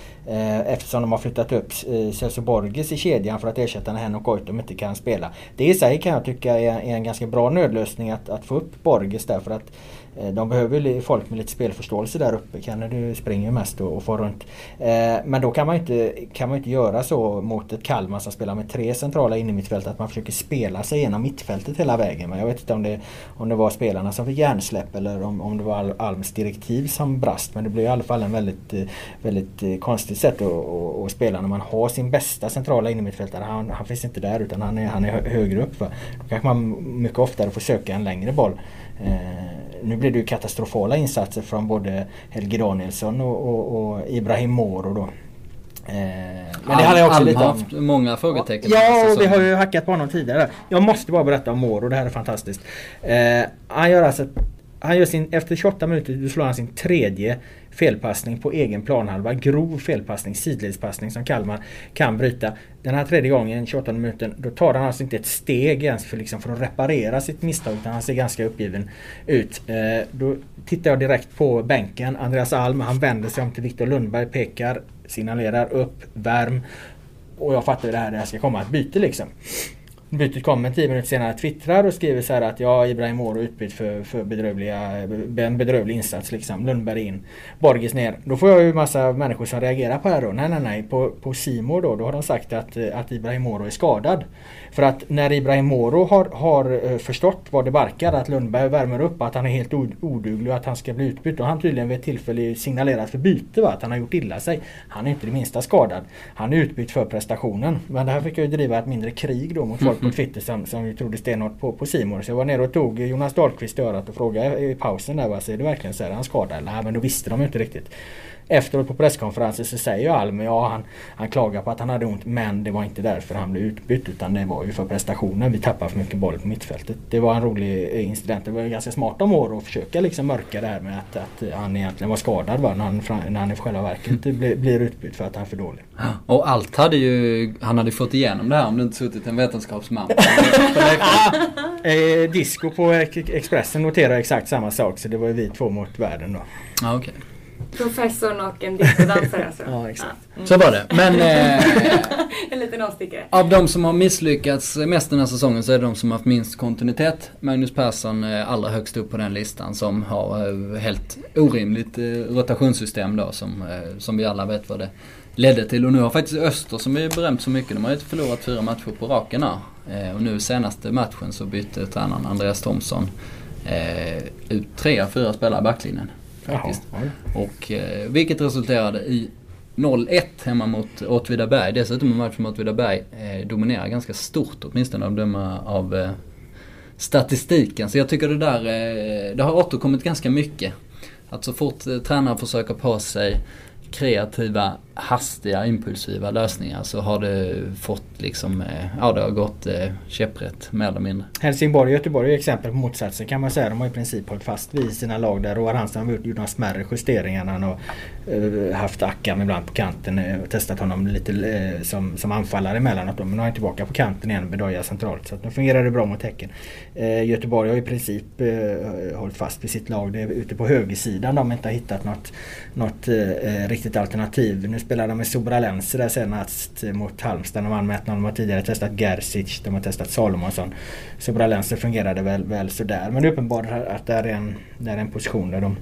Eftersom de har flyttat upp Celso Borges i kedjan för att ersätta när Henok Goitom inte kan spela. Det i sig kan jag tycka är en ganska bra nödlösning att, att få upp Borges där för att Eh, Eh, de behöver folk med lite spelförståelse där uppe. Kenny du springer mest och, och får runt. Eh, men då kan man inte, kan man inte göra så mot ett Kalmar som spelar med tre centrala innermittfält att man försöker spela sig igenom mittfältet hela vägen. Men jag vet inte om det, om det var spelarna som fick hjärnsläpp eller om, om det var Alms direktiv som brast. Men det blir i alla fall en väldigt, eh, väldigt eh, konstigt sätt att, att, att spela när man har sin bästa centrala innermittfältare. Han, han finns inte där utan han är, han är högre upp. Va? Då kanske man mycket oftare får söka en längre boll. Nu blev det ju katastrofala insatser från både Helge Danielsson och, och, och Ibrahim Moro då. Eh, men det handlar också Alm lite om... haft många frågetecken. Ja, och vi har ju hackat på honom tidigare. Jag måste bara berätta om Moro, det här är fantastiskt. Eh, han gör alltså... Han gör sin, efter 28 minuter slår han sin tredje felpassning på egen planhalva. Grov felpassning, sidledspassning som Kalmar kan bryta. Den här tredje gången, 28 minuten, då tar han alltså inte ett steg ens för, liksom, för att reparera sitt misstag utan han ser ganska uppgiven ut. Eh, då tittar jag direkt på bänken. Andreas Alm, han vänder sig om till Viktor Lundberg, pekar, signalerar upp, värm. Och jag fattar ju det här, det här ska komma ett byte liksom. Bytet kommer 10 minuter senare twittrar och skriver så här att ja, Ibrahim Moro utbytt för, för bedrövliga, eh, en bedrövlig insats liksom. Lundberg in, Borgis ner. Då får jag ju massa människor som reagerar på det här då. Nej, nej, nej. På, på Simor då, då har de sagt att, eh, att Ibrahim Moro är skadad. För att när Ibrahim Moro har, har eh, förstått vad det barkar, att Lundberg värmer upp, att han är helt oduglig och att han ska bli utbytt. Och han tydligen vid ett tillfälle signalerat för byte, va? att han har gjort illa sig. Han är inte det minsta skadad. Han är utbytt för prestationen. Men det här fick jag ju driva ett mindre krig då mot folk på Twitter som, som vi trodde stenhårt på, på Simon. Så jag var nere och tog Jonas Dahlqvist i örat och frågade i pausen där, va? så är det verkligen så här, han skadad? Nej men då visste de inte riktigt efteråt på presskonferensen så säger ju Alm, ja han, han klagar på att han hade ont men det var inte därför han blev utbytt utan det var ju för prestationen. Vi tappade för mycket boll på mittfältet. Det var en rolig eh, incident. Det var ganska smart av Moro att försöka liksom mörka det här med att, att han egentligen var skadad va? när, han, när han i själva verket blir, blir utbytt för att han är för dålig. Och allt hade ju, han hade fått igenom det här om det inte suttit en vetenskapsman. [laughs] eh, disco på Expressen noterar exakt samma sak så det var ju vi två mot världen då. Ah, okay. Professorn och en discodansare alltså. ja, exakt. Mm. Så var det. Men... Eh, [laughs] en liten avstickare. Av de som har misslyckats mest den här säsongen så är det de som har haft minst kontinuitet. Magnus Persson är allra högst upp på den listan som har eh, helt orimligt eh, rotationssystem då som, eh, som vi alla vet vad det ledde till. Och nu har faktiskt Öster som är berömt så mycket, de har ju förlorat fyra matcher på raken här. Och nu senaste matchen så bytte tränaren Andreas Thomsson ut tre av fyra spelare i backlinjen. Faktiskt. Och, eh, vilket resulterade i 0-1 hemma mot Åtvidaberg. Dessutom en match mot Åtvidaberg eh, dominerar ganska stort åtminstone att döma av eh, statistiken. Så jag tycker det där, eh, det har återkommit ganska mycket. Att så fort eh, tränare försöker på sig kreativa, hastiga, impulsiva lösningar så har det fått liksom, eh, ja det har gått eh, käpprätt mer eller mindre. Helsingborg och Göteborg är exempel på motsatsen kan man säga. De har i princip hållit fast vid sina lag där. Roar Hansen har gjort några smärre justeringar. Han har eh, haft Akam ibland på kanten eh, och testat honom lite eh, som, som anfallare emellanåt. Men nu är han tillbaka på kanten igen med Doja centralt. Så att nu fungerar det bra mot Häcken. Eh, Göteborg har i princip hållit fast vid sitt lag. Det är ute på högersidan de inte har hittat något, något riktigt riktigt alternativ. Nu spelar de med Sobralense där senast mot Halmstad. De vann med 1-0. De har tidigare testat Gersic, de har testat Salomonsson. Sobralense fungerade väl, väl sådär. Men det är uppenbart att det är en, det är en position där de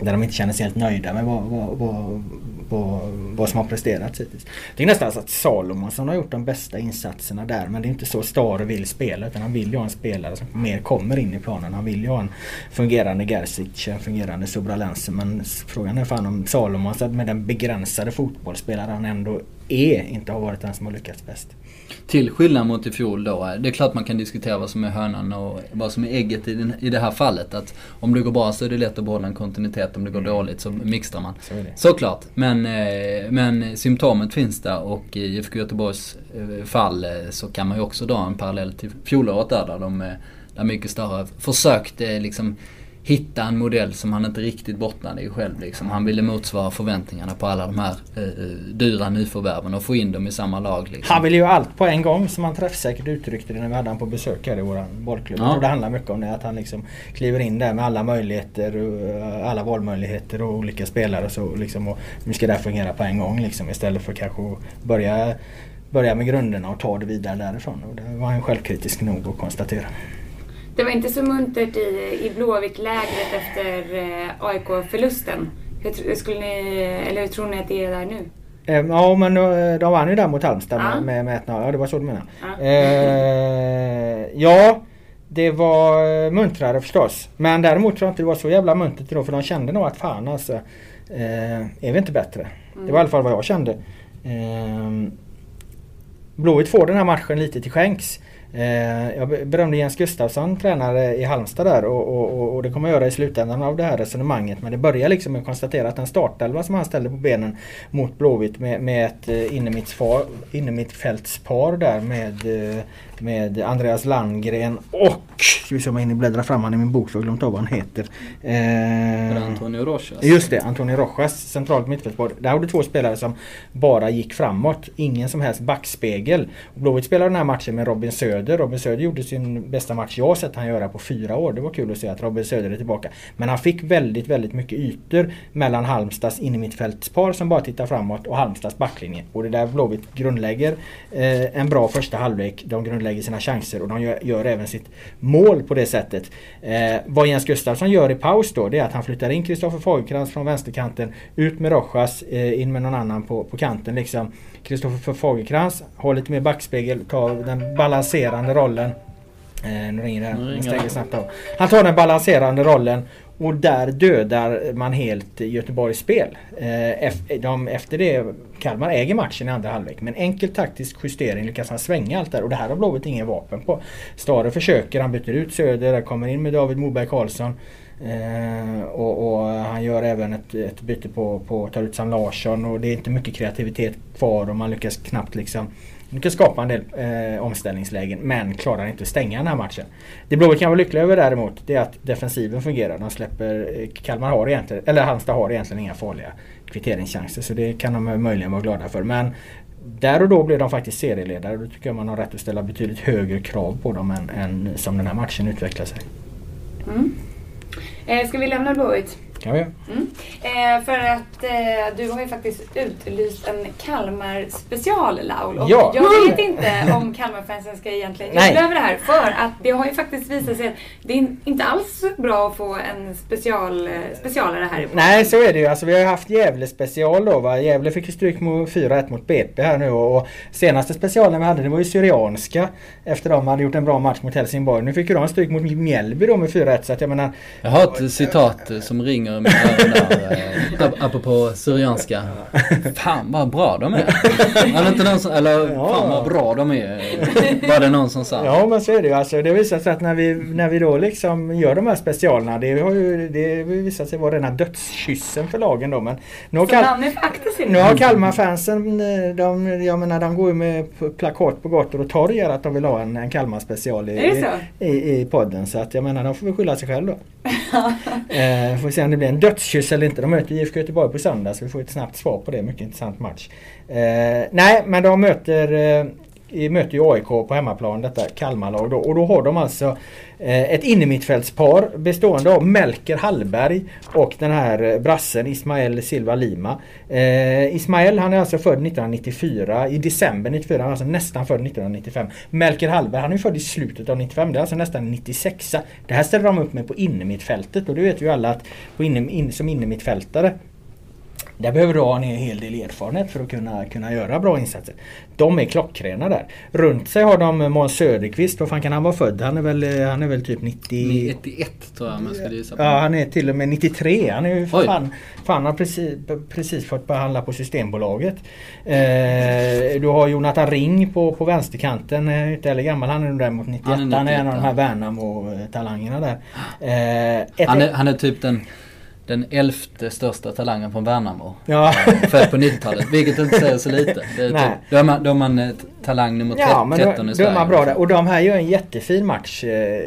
där de inte känner sig helt nöjda med vad, vad, vad, vad, vad som har presterats hittills. Det är nästan så att Salomonsson har gjort de bästa insatserna där men det är inte så Star vill spela utan han vill ju ha en spelare som mer kommer in i planen. Han vill ju ha en fungerande Gerzic, en fungerande Sobralense men frågan är fan om Salomonsson med den begränsade fotbollsspelare han ändå är inte har varit den som har lyckats bäst. Till skillnad mot i fjol då. Det är klart man kan diskutera vad som är hönan och vad som är ägget i, den, i det här fallet. Att om det går bra så är det lätt att behålla en kontinuitet. Om det går mm. dåligt så mixtrar man. Så Såklart. Men, eh, men symptomet finns där och i IFK Göteborgs eh, fall eh, så kan man ju också dra en parallell till fjolåret där. Där de där mycket större försökte liksom hitta en modell som han inte riktigt bottnade i själv. Liksom. Han ville motsvara förväntningarna på alla de här eh, eh, dyra nyförvärven och få in dem i samma lag. Liksom. Han ville ju allt på en gång som han träffsäkert uttryckte det när vi hade han på besök här i vår bollklubb. Ja. Jag tror det handlar mycket om det. Att han liksom kliver in där med alla möjligheter, och alla valmöjligheter och olika spelare. Så liksom, och nu ska det här fungera på en gång liksom, istället för kanske att börja börja med grunderna och ta det vidare därifrån. Och det var han självkritisk nog att konstatera. Det var inte så muntert i, i Blåvitt-lägret efter eh, AIK-förlusten. Hur, skulle ni, eller hur tror ni att det är där nu? Eh, ja men eh, de vann ju där mot Halmstad ja. med, med 1-0. Ja det var så du menade. Ja. Eh, ja det var muntrare förstås. Men däremot tror jag inte det var så jävla muntert då för de kände nog att fan alltså. Eh, är vi inte bättre? Mm. Det var i alla fall vad jag kände. Eh, Blåvitt får den här matchen lite till skänks. Eh, jag berömde Jens Gustafsson, tränare i Halmstad där och, och, och, det kommer jag göra i slutändan av det här resonemanget. Men det börjar liksom med att konstatera att den startelva som han ställde på benen mot Blåvitt med, med ett eh, innermittfältspar där med eh, med Andreas Landgren och, ska vi se om jag hinner bläddra fram han i min bok för jag glömt av vad han heter. Eh, Antonio Rojas. Just det, Antonio Rojas, centralt mittfältspar. Där har du två spelare som bara gick framåt. Ingen som helst backspegel. Blåvitt spelade den här matchen med Robin Söder. Robin Söder gjorde sin bästa match jag sett han göra på fyra år. Det var kul att se att Robin Söder är tillbaka. Men han fick väldigt, väldigt mycket ytor mellan Halmstads innermittfältspar som bara tittar framåt och Halmstads backlinje. Och det där Blåvitt grundlägger eh, en bra första halvlek. De grundlägger sina chanser och de gör, gör även sitt mål på det sättet. Eh, vad Jens Gustafsson gör i paus då det är att han flyttar in Kristoffer Fagerkrans från vänsterkanten. Ut med Rojas, eh, in med någon annan på, på kanten liksom. Kristoffer Fagerkrans har lite mer backspegel, tar den balanserande rollen. Eh, nu ringer det. snabbt av. Han tar den balanserande rollen och där dödar man helt Göteborgs spel. Eh, de, efter det, Kalmar äger matchen i andra halvlek. Men enkel taktisk justering lyckas han svänga allt där och det här har Blåvitt inga vapen på. Stare försöker, han byter ut Söder, kommer in med David Moberg Karlsson. Eh, och, och, han gör även ett, ett byte på, på tar ut Sam Larsson och det är inte mycket kreativitet kvar och man lyckas knappt liksom lyckas skapa en del eh, omställningslägen men klarar inte att stänga den här matchen. Det Blåvitt kan vara lyckliga över däremot det är att defensiven fungerar. De släpper, eh, Kalmar har egentligen, eller Halmstad har egentligen inga farliga kvitteringschanser så det kan de möjligen vara glada för. Men där och då blir de faktiskt serieledare. Då tycker jag man har rätt att ställa betydligt högre krav på dem än, än som den här matchen utvecklar sig. Mm. Eh, ska vi lämna Blåvitt? Kan vi mm. eh, För att eh, du har ju faktiskt utlyst en Kalmar special Laul. Och ja. jag vet inte [laughs] om Kalmarfansen ska egentligen jubla över det här. För att det har ju faktiskt visat sig att det är inte alls bra att få en special, eh, specialare här i Nej så är det ju. Alltså, vi har ju haft Gävle special då. Va? Gävle fick ju stryk mot 4-1 mot BP här nu. Och, senaste specialen vi hade det var ju Syrianska. Efter de hade gjort en bra match mot Helsingborg. Nu fick ju de stryk mot Mjällby då med 4-1. Så att jag menar... Jag har ett citat som ringer mina öron där. Eh, apropå Syrianska. [laughs] Fan vad bra de är. Eller inte någon som, eller ja. fan vad bra de är. Var det någon som sa. Ja men så är det ju. Alltså, det visar sig att när vi, när vi då liksom gör de här specialerna. Det har ju det visat sig vara rena dödskyssen för lagen då. Men nu har, Kal nu har Kalmar-fansen, eh, de, jag menar de går ju med plakat på gator och torg att de vill ha en, en Kalmar special i, i, i, podden. Så att jag menar de får väl skylla sig själv då. [laughs] eh, får se om det blir en dödskyss eller inte. De möter IFK Göteborg på söndag så vi får ett snabbt svar på det. Mycket intressant match. Eh, nej men de möter eh, möter ju AIK på hemmaplan, detta Kalmarlag då. Och då har de alltså eh, ett innermittfältspar bestående av Melker Hallberg och den här eh, brassen Ismael Silva Lima. Eh, Ismael han är alltså född 1994, i december 94, han är alltså nästan född 1995. Melker Hallberg han är född i slutet av 95, det är alltså nästan 96. Det här ställer de upp med på innermittfältet och det vet ju alla att på in, in, som innermittfältare där behöver du ha en hel del erfarenhet för att kunna, kunna göra bra insatser. De är klockrena där. Runt sig har de Måns Söderqvist. Vad fan kan han vara född? Han är väl, han är väl typ 90... 91 tror jag man ska gissa på. Ja han är till och med 93. Han är ju för fan, fan har precis, precis fått behandla på Systembolaget. Eh, du har Jonathan Ring på, på vänsterkanten. Eh, inte heller gammal. Han är nog däremot 91. Han är, 91, han är en av de här Värnamo-talangerna där. Eh, han, är, han är typ den den elfte största talangen från Värnamo. Ja. Född på 90-talet, vilket inte säger så lite. Det är typ, då, är man, då är man eh, talang nummer 13 ja, men då, i Sverige. Är man bra där. Och de här gör en jättefin match. Eh,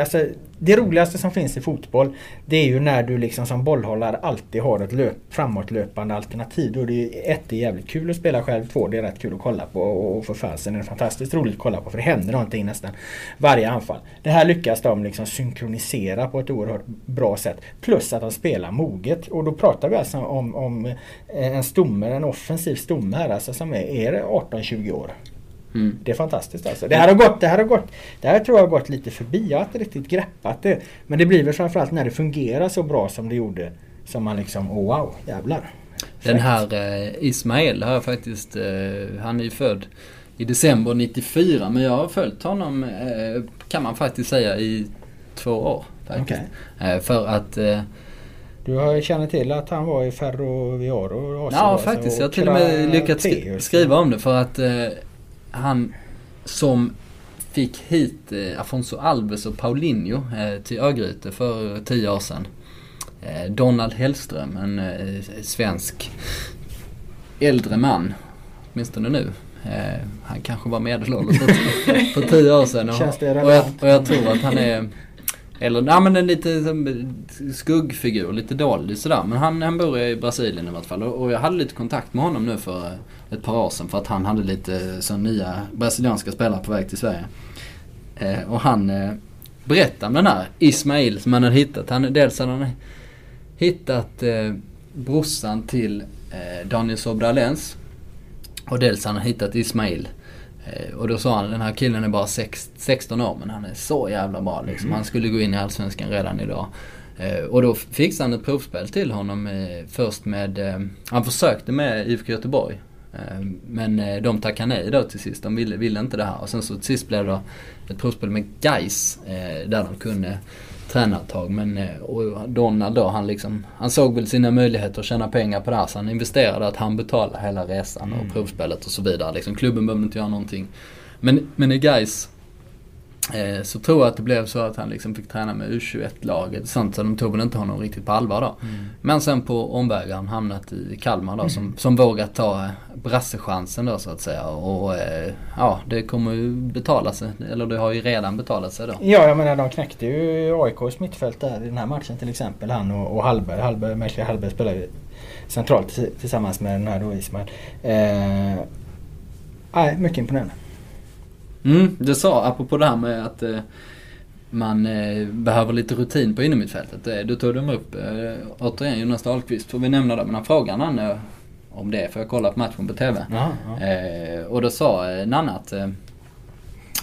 alltså, det roligaste som finns i fotboll det är ju när du liksom som bollhållare alltid har ett löp, framåtlöpande alternativ. Då är det ett, det är jävligt kul att spela själv. Två, det är rätt kul att kolla på. Och för fansen är det fantastiskt roligt att kolla på för det händer någonting nästan varje anfall. Det här lyckas de liksom synkronisera på ett oerhört bra sätt. Plus att de spelar moget. Och då pratar vi alltså om, om en stomme, en offensiv stomme här alltså som är, är 18-20 år. Mm. Det är fantastiskt alltså. Det här, har gått, det här har gått, det här tror jag har gått lite förbi. Jag har inte riktigt greppat det. Men det blir väl framförallt när det fungerar så bra som det gjorde. Som man liksom, oh wow, jävlar. Den här eh, Ismael har jag faktiskt, eh, han är ju född i december 94 men jag har följt honom eh, kan man faktiskt säga i två år. Faktiskt. Okay. Eh, för att eh, du känner till att han var i Ferroviaro? Ja faktiskt, jag har till och med lyckats skriva om det för att eh, han som fick hit eh, Afonso Alves och Paulinho eh, till Örgryte för tio år sedan. Eh, Donald Hellström, en eh, svensk äldre man, åtminstone nu. Eh, han kanske var medelålders för, [laughs] för tio år sedan. Och, och, jag, och jag tror att han är eller nej men en lite skuggfigur, lite dålig sådär. Men han, han bor i Brasilien i vart fall. Och jag hade lite kontakt med honom nu för eh, ett par år sedan. För att han hade lite eh, så nya brasilianska spelare på väg till Sverige. Eh, och han eh, berättade om den här Ismail som han hade hittat. Han, dels hade han hittat eh, brorsan till eh, Daniel Sobralens. Och dels hade han hittat Ismail. Eh, och då sa han den här killen är bara sex, 16 år men han är så jävla bra liksom. Mm. Han skulle gå in i Allsvenskan redan idag. Eh, och då fixade han ett provspel till honom eh, först med, han försökte med IFK Göteborg. Men de tackade nej då till sist. De ville, ville inte det här. Och sen så till sist blev det ett provspel med Geis där de kunde träna ett tag. Men och Donald då, han, liksom, han såg väl sina möjligheter att tjäna pengar på det här. Så han investerade att han betalade hela resan och mm. provspelet och så vidare. Liksom, klubben behövde inte göra någonting. Men, men i Gais Eh, så tror jag att det blev så att han liksom fick träna med U21-laget sånt så de tog väl inte honom riktigt på allvar då. Mm. Men sen på omvägar han hamnat i Kalmar då mm. som, som vågat ta eh, brassechansen då så att säga. Och eh, ja, det kommer ju betala sig. Eller det har ju redan betalat sig då. Ja, jag menar de knäckte ju AIKs mittfält där i den här matchen till exempel. Han och, och Hallberg. Hallberg, Mäktiga Hallberg spelar ju centralt tillsammans med den här då Ismail. Eh, nej, mycket imponerande. Mm, du sa apropå det här med att eh, man eh, behöver lite rutin på innermittfältet. Eh, du tog dem upp, eh, återigen Jonas Dahlqvist får vi nämna det, men han frågade Nanne eh, om det för jag kollade på matchen på TV. Ja, ja. Eh, och då sa eh, Nanne att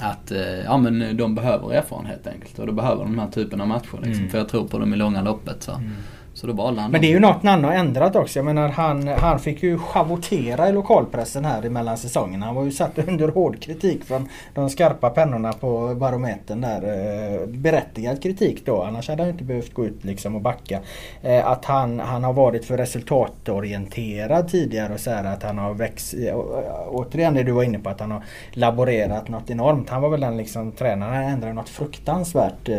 att ja men de behöver erfarenhet enkelt och då behöver de den här typen av matcher liksom. Mm. För jag tror på dem i långa loppet. Så. Mm. Så då valde han Men det är ju något Nanne har ändrat också. Jag menar han, han fick ju schavottera i lokalpressen här mellan säsongerna. Han var ju satt [laughs] under hård kritik från de skarpa pennorna på Barometern där. Eh, berättigad kritik då. Annars hade han inte behövt gå ut liksom och backa. Eh, att han, han har varit för resultatorienterad tidigare och så här att han har växt. Återigen det du var inne på att han har laborerat något enormt. Han var väl den liksom tränaren. Han ändrade något fruktansvärt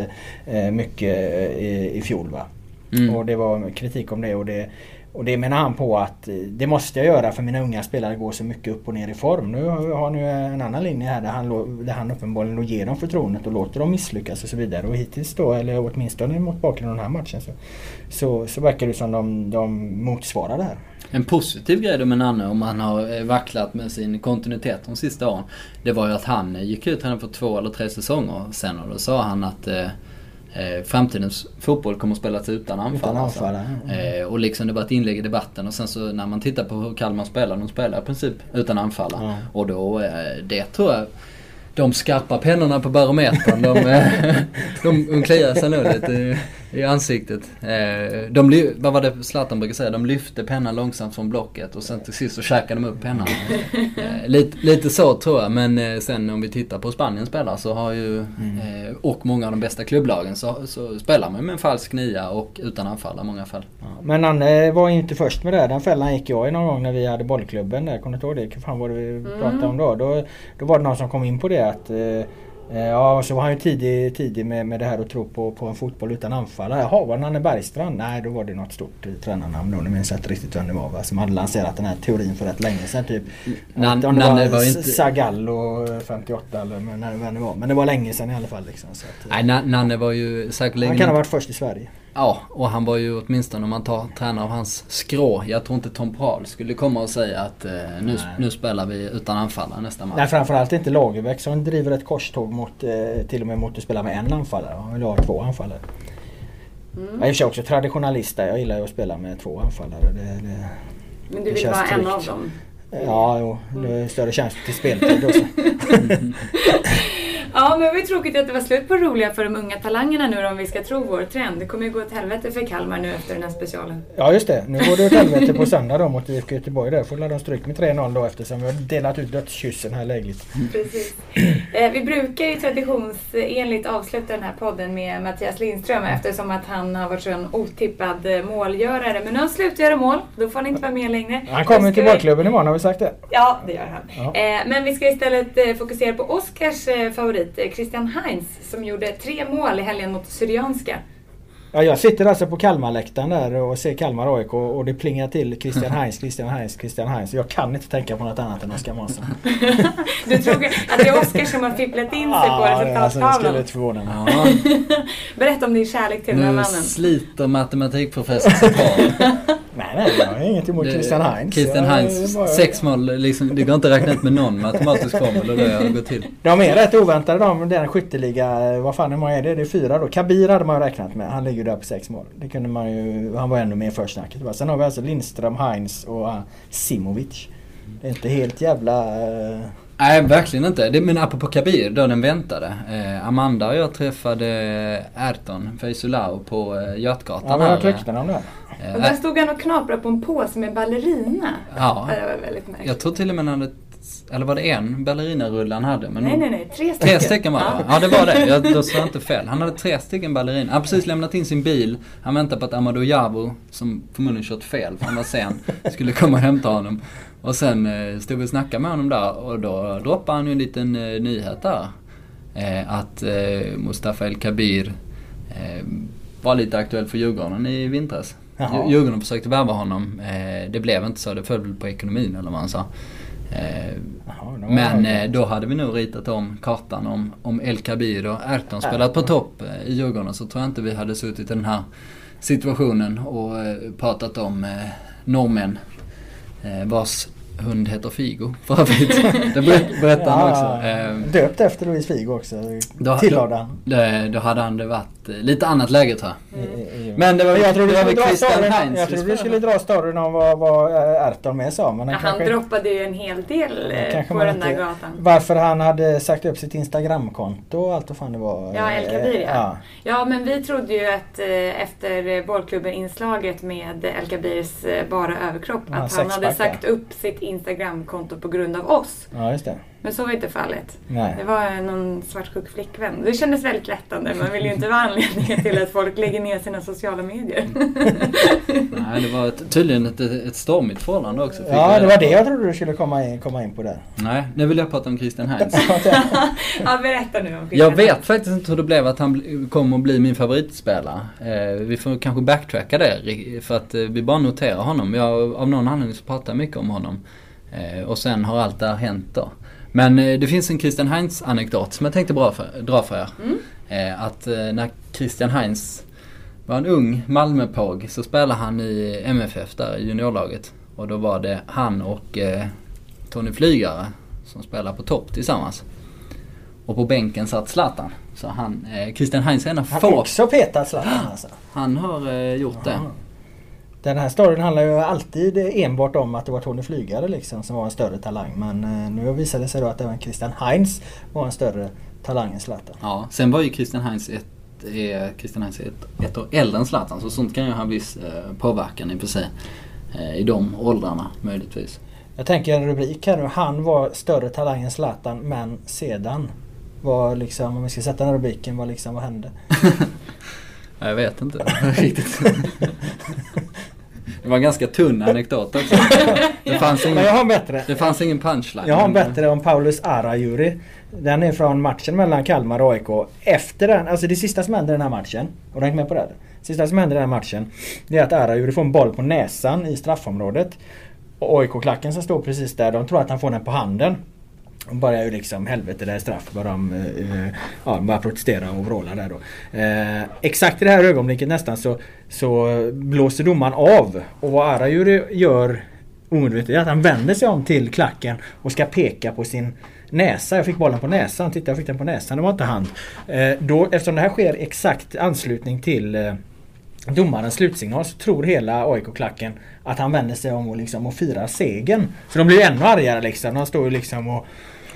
eh, mycket i, i fjol va. Mm. Och det var kritik om det och det och det menar han på att det måste jag göra för mina unga spelare går så mycket upp och ner i form. Nu har nu en annan linje här där han, där han uppenbarligen ger dem förtroendet och låter dem misslyckas och så vidare. Och hittills då, eller åtminstone mot bakgrund av den här matchen, så, så, så verkar det som de, de motsvarar det här. En positiv grej då med Nanne, om han har vacklat med sin kontinuitet de sista åren, det var ju att han gick ut här för två eller tre säsonger sen och då sa han att eh, framtidens fotboll kommer att spelas utan anfall. Utan anfall alltså. mm. eh, och liksom det var ett inlägg i debatten och sen så när man tittar på hur Kalmar spelar, de spelar i princip utan anfall. Mm. Och då, eh, det tror jag de skarpa pennorna på barometern, de, eh, [laughs] de, de kliar sig nog lite i ansiktet. Eh, de, vad var det Zlatan brukar säga? De lyfte pennan långsamt från blocket och sen till sist så käkade de upp pennan. [laughs] Eh, lite, lite så tror jag, men eh, sen om vi tittar på Spaniens spelare så har ju, mm. och många av de bästa klubblagen, så, så spelar man med en falsk nia och utan anfall i många fall. Ja, men Nanne var inte först med det. Den fällan gick jag i någon gång när vi hade bollklubben där. Kommer du ihåg det? Fan var det vi pratade mm. om då? då? Då var det någon som kom in på det att Eh, ja, så var han ju tidig, tidig med, med det här att tro på, på en fotboll utan anfallare. Jaha, var det Nanne Bergstrand? Nej, då var det något stort eh, tränarnamn då. Nu minns jag inte riktigt vem det var va? Som hade lanserat den här teorin för rätt länge sedan. Typ. Nan- Om det Nanne var, var inte- Zagallo 58 eller men, när- vem det var. Men det var länge sedan i alla fall. Liksom, att, Nej, Na- Nanne var ju säkerligen... han kan ha varit först i Sverige. Ja, och han var ju åtminstone om man tar tränare av hans skrå. Jag tror inte Tom Prahl skulle komma och säga att eh, nu, nu spelar vi utan anfallare nästa match. Nej, framförallt inte Lagerbäck som driver ett korståg mot, eh, till och med mot att spela med en anfallare. Han vill ha två anfallare. Mm. Jag är i och för sig också traditionalist där. Jag gillar ju att spela med två anfallare. Det, det, Men du Det vill vara en av dem? ja, jo, det är större chans till speltid då. [laughs] [laughs] Ja, men det var ju tråkigt att det var slut på roliga för de unga talangerna nu om vi ska tro vår trend. Det kommer ju gå åt helvete för Kalmar nu efter den här specialen. Ja just det, nu går det åt helvete på söndag då mot IFK Göteborg där. Får de stryk med 3-0 då eftersom vi har delat ut dödskyssen här lägligt. Precis. Eh, vi brukar ju traditionsenligt avsluta den här podden med Mattias Lindström eftersom att han har varit så en otippad målgörare. Men nu har han slutat göra mål, då får han inte vara med längre. Han kommer till ska vi- bollklubben imorgon har vi sagt det. Ja, det gör han. Ja. Eh, men vi ska istället eh, fokusera på Oscars eh, favorit, eh, Christian Heinz, som gjorde tre mål i helgen mot Syrianska. Ja, jag sitter alltså på Kalmarläktaren där och ser Kalmar AIK och det plingar till Christian [laughs] Heinz, Christian Heinz, Christian Heinz. Jag kan inte tänka på något annat än Oskar Månsson. [laughs] Du tror att det är Oscar som har fipplat in sig på Ja, det- alltså, det resultattavlan? skulle inte förvåna mig. Ja, [laughs] Berätta om din kärlek till den här nu mannen. sliter matematikprofessorn sig kvar. Nej, nej, jag har inget emot Christian Heinz. Christian Heinz, bara- sex mål, liksom, det går inte att räkna ut med någon matematisk formel och det gått till. De är rätt oväntade de, den skytteliga, eh, vad fan hur många är det? Det är fyra då. Kabir hade man räknat med. Han ligger där på sex mål. Det kunde man ju, han var ännu mer försnacket. va. Sen har vi alltså Lindström, Heinz och uh, Simovic. Det är inte helt jävla... Nej, verkligen inte. Det, men apropå Kabir, då den väntade. Eh, Amanda och jag träffade Erton Feysulao på eh, Götgatan. Ja, här. hört rykten om det. Eh, Och där stod han och knaprade på en påse med ballerina. Ja. Det var väldigt märkligt. Jag tror till och med han hade, eller var det en ballerinarulle han hade? Men Nej, nej, nej. Tre stycken. Tre stycken var det va? Ja det var det, jag, då sa jag inte fel. Han hade tre stycken balleriner. Han hade precis lämnat in sin bil. Han väntade på att Amadou Jabo, som förmodligen kört fel för han var sen, skulle komma och hämta honom. Och sen eh, stod vi och snackade med honom där och då droppade han ju en liten eh, nyhet där. Eh, att eh, Mustafa El Kabir var lite aktuell för Djurgården i vintras. Jaha. Djur- Djurgården försökte värva honom. Det blev inte så, det föll väl på ekonomin eller vad han sa. Jaha, men då hade vi nog ritat om kartan om, om El Kabir och Erton spelat på topp i Djurgården så tror jag inte vi hade suttit i den här situationen och pratat om eh, norrmän vars hund heter Figo för övrigt. [laughs] Det berätt, berättade han också. Eh, Döpt efter Louis Figo också. Då- Tillade han. då, då hade han det varit eh, lite annat läge tror jag. I- Men det var, jag trodde det du var skulle väl dra Christian storyn, Heinz. jag trodde du skulle dra storyn om vad, vad eh, Erton med sa. Men Ja, han han kanske, droppade ju en hel del eh, på den där gatan. Varför han hade sagt upp sitt Instagramkonto och allt vad fan det var. Ja, El Kabir ja. ja. ja. men vi trodde ju att eh, efter eh, bollklubben-inslaget med El Kabirs eh, bara överkropp Ja, att han hade sagt upp sitt Instagramkonto på grund av oss. Ja, just det. Men så var inte fallet. Nej. Det var någon svartsjuk flickvän. Det kändes väldigt lättande. Man vill ju inte vara anledningen till att folk lägger ner sina sociala medier. [laughs] Nej, det var tydligen ett, ett stormigt förhållande också. Ja, det var det jag trodde du skulle komma in, komma in på där. Nej, nu vill jag prata om Christian Heinz. [laughs] ja, berätta nu om Jag vet faktiskt inte hur det blev att han kom att bli min favoritspelare. Eh, vi får kanske backtracka det för att eh, vi bara noterar honom. Jag, av någon anledning så pratar jag mycket om honom. Eh, och sen har allt det här hänt då. Men eh, det finns en Christian Heinz anekdot som jag tänkte dra för, dra för er. Eh, att eh, när Christian Heinz var en ung Malmöpåg så spelade han i MFF där i juniorlaget. Och då var det han och Tony Flygare som spelade på topp tillsammans. Och på bänken satt Zlatan. Så han, eh, Christian Heinz är en av Han få. också petat Zlatan alltså. Han har eh, gjort det. Den här storyn handlar ju alltid enbart om att det var Tony Flygare liksom som var en större talang. Men eh, nu visade det sig då att även Christian Heinz var en större talang än Zlatan. Ja, sen var ju Christian Heinz ett, är Christian Heinz ett, ett år äldre än Zlatan. Så sånt kan ju ha viss eh, påverkan i och för sig. Eh, I de åldrarna möjligtvis. Jag tänker en rubrik här nu. Han var större talang än Zlatan men sedan var liksom, om vi ska sätta den rubriken, vad liksom, vad hände? Ja, [laughs] Jag vet inte [laughs] riktigt. [laughs] Det var en ganska tunn anekdot också. [laughs] Det fanns Men ingen, jag har bättre. det fanns ingen punchline. Jag har en bättre om Paulus Arajuri. Den är från matchen mellan Kalmar och AIK. Efter den, alltså det sista som händer i den här matchen. Och häng med på det. Det sista som händer i den här matchen. Det är att Arajuri får en boll på näsan i straffområdet. Och AIK-klacken som står precis där, de tror att han får den på handen. De börjar ju liksom helvete det är straff. Bara de eh, ja, börjar protestera och vråla där då. Eh, exakt i det här ögonblicket nästan så, så blåser domaren av. Och vad Arajuri gör omedvetet är att han vänder sig om till klacken och ska peka på sin näsa. Jag fick bollen på näsan. Titta jag fick den på näsan. Det var inte han. Eh, då, eftersom det här sker exakt anslutning till eh, domarens slutsignal så tror hela AIK-klacken att han vänder sig om och, liksom, och firar segern. Så de blir ännu argare liksom. De står ju liksom och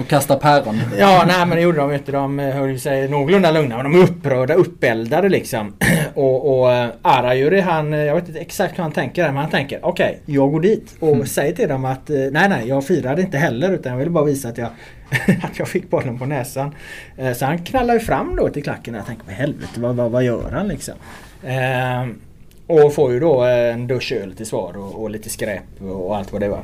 och kasta päron. Ja, nej men det gjorde de du. De eh, höll sig någorlunda lugna. Men de är upprörda, uppeldade liksom. [clears throat] och och eh, Arajuri han, eh, jag vet inte exakt hur han tänker men han tänker okej, jag går dit och Mm. säger till dem att nej nej, jag firade inte heller utan jag ville bara visa att jag [laughs] att jag fick bollen på näsan. Så han knallar ju fram då till klacken jag tänker, vad helvete, vad, vad, vad gör han liksom? Eh, och får ju då en dusch öl till svar och, och lite skräp och, och allt vad det var.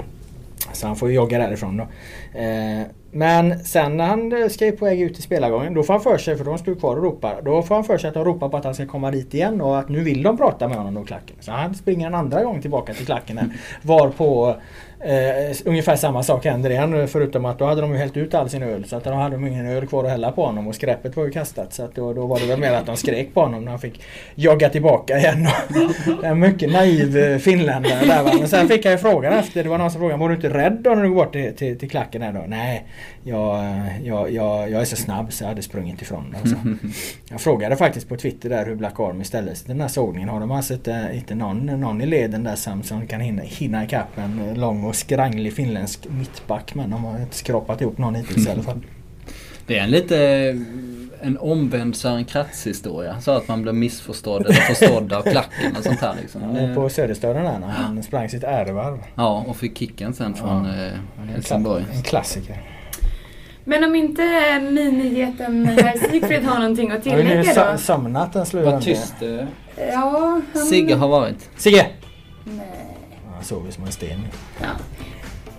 Så han får ju jogga därifrån då. Eh, men sen när han eh, ska på väg ut i spelargången då får han för sig, för de står kvar och ropar. Då får han för sig att de ropar på att han ska komma dit igen och att nu vill de prata med honom då klacken. Så han springer en andra gång tillbaka till klacken var Varpå eh, ungefär samma sak händer igen förutom att då hade de ju hällt ut all sin öl. Så att då hade de ingen öl kvar att hälla på honom och skräpet var ju kastat. Så att då, då var det väl mer att de skrek på honom när han fick jogga tillbaka igen. [laughs] en mycket naiv finländare där va. Men sen fick jag ju frågan efter, det var någon som frågade var du inte rädd då när du går bort till, till, till klacken här då? Nej, jag, jag, jag, jag är så snabb så jag hade sprungit ifrån dem. och så. Jag frågade faktiskt på Twitter där hur Black Army ställde sig till den här sågningen. Har de alltså inte, inte någon, någon i leden där som, som kan hinna, hinna ikapp en lång och skranglig finländsk mittback. Men de har inte skrapat ihop någon hittills i alla fall. [laughs] Det är en lite en omvänd Sören Kratz historia. Så att man blir missförstådd eller förstådd av klacken och sånt här liksom. Är på Söderstaden där när han sprang sitt ärevarv. Ja, och fick kicken sen från eh, En, Helsingborg. en klassiker. Men om inte minigeten herr Sigfrid har någonting att har tillägga då? somnat en slur. Vad tyst eh, Ja, han... Sigge har varit. Sigge! Nej. Han sover som en sten. Ja.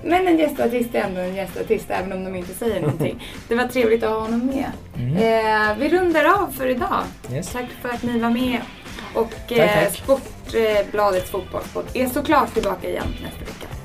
Men en gästartist är ändå en gästartist även om de inte säger någonting. [laughs] Det var trevligt att ha honom med. Mm. Eh, vi rundar av för idag. Yes. Tack för att ni var med. Och Tack, eh, tack. Sportbladets fotbollspodd är såklart tillbaka igen nästa vecka.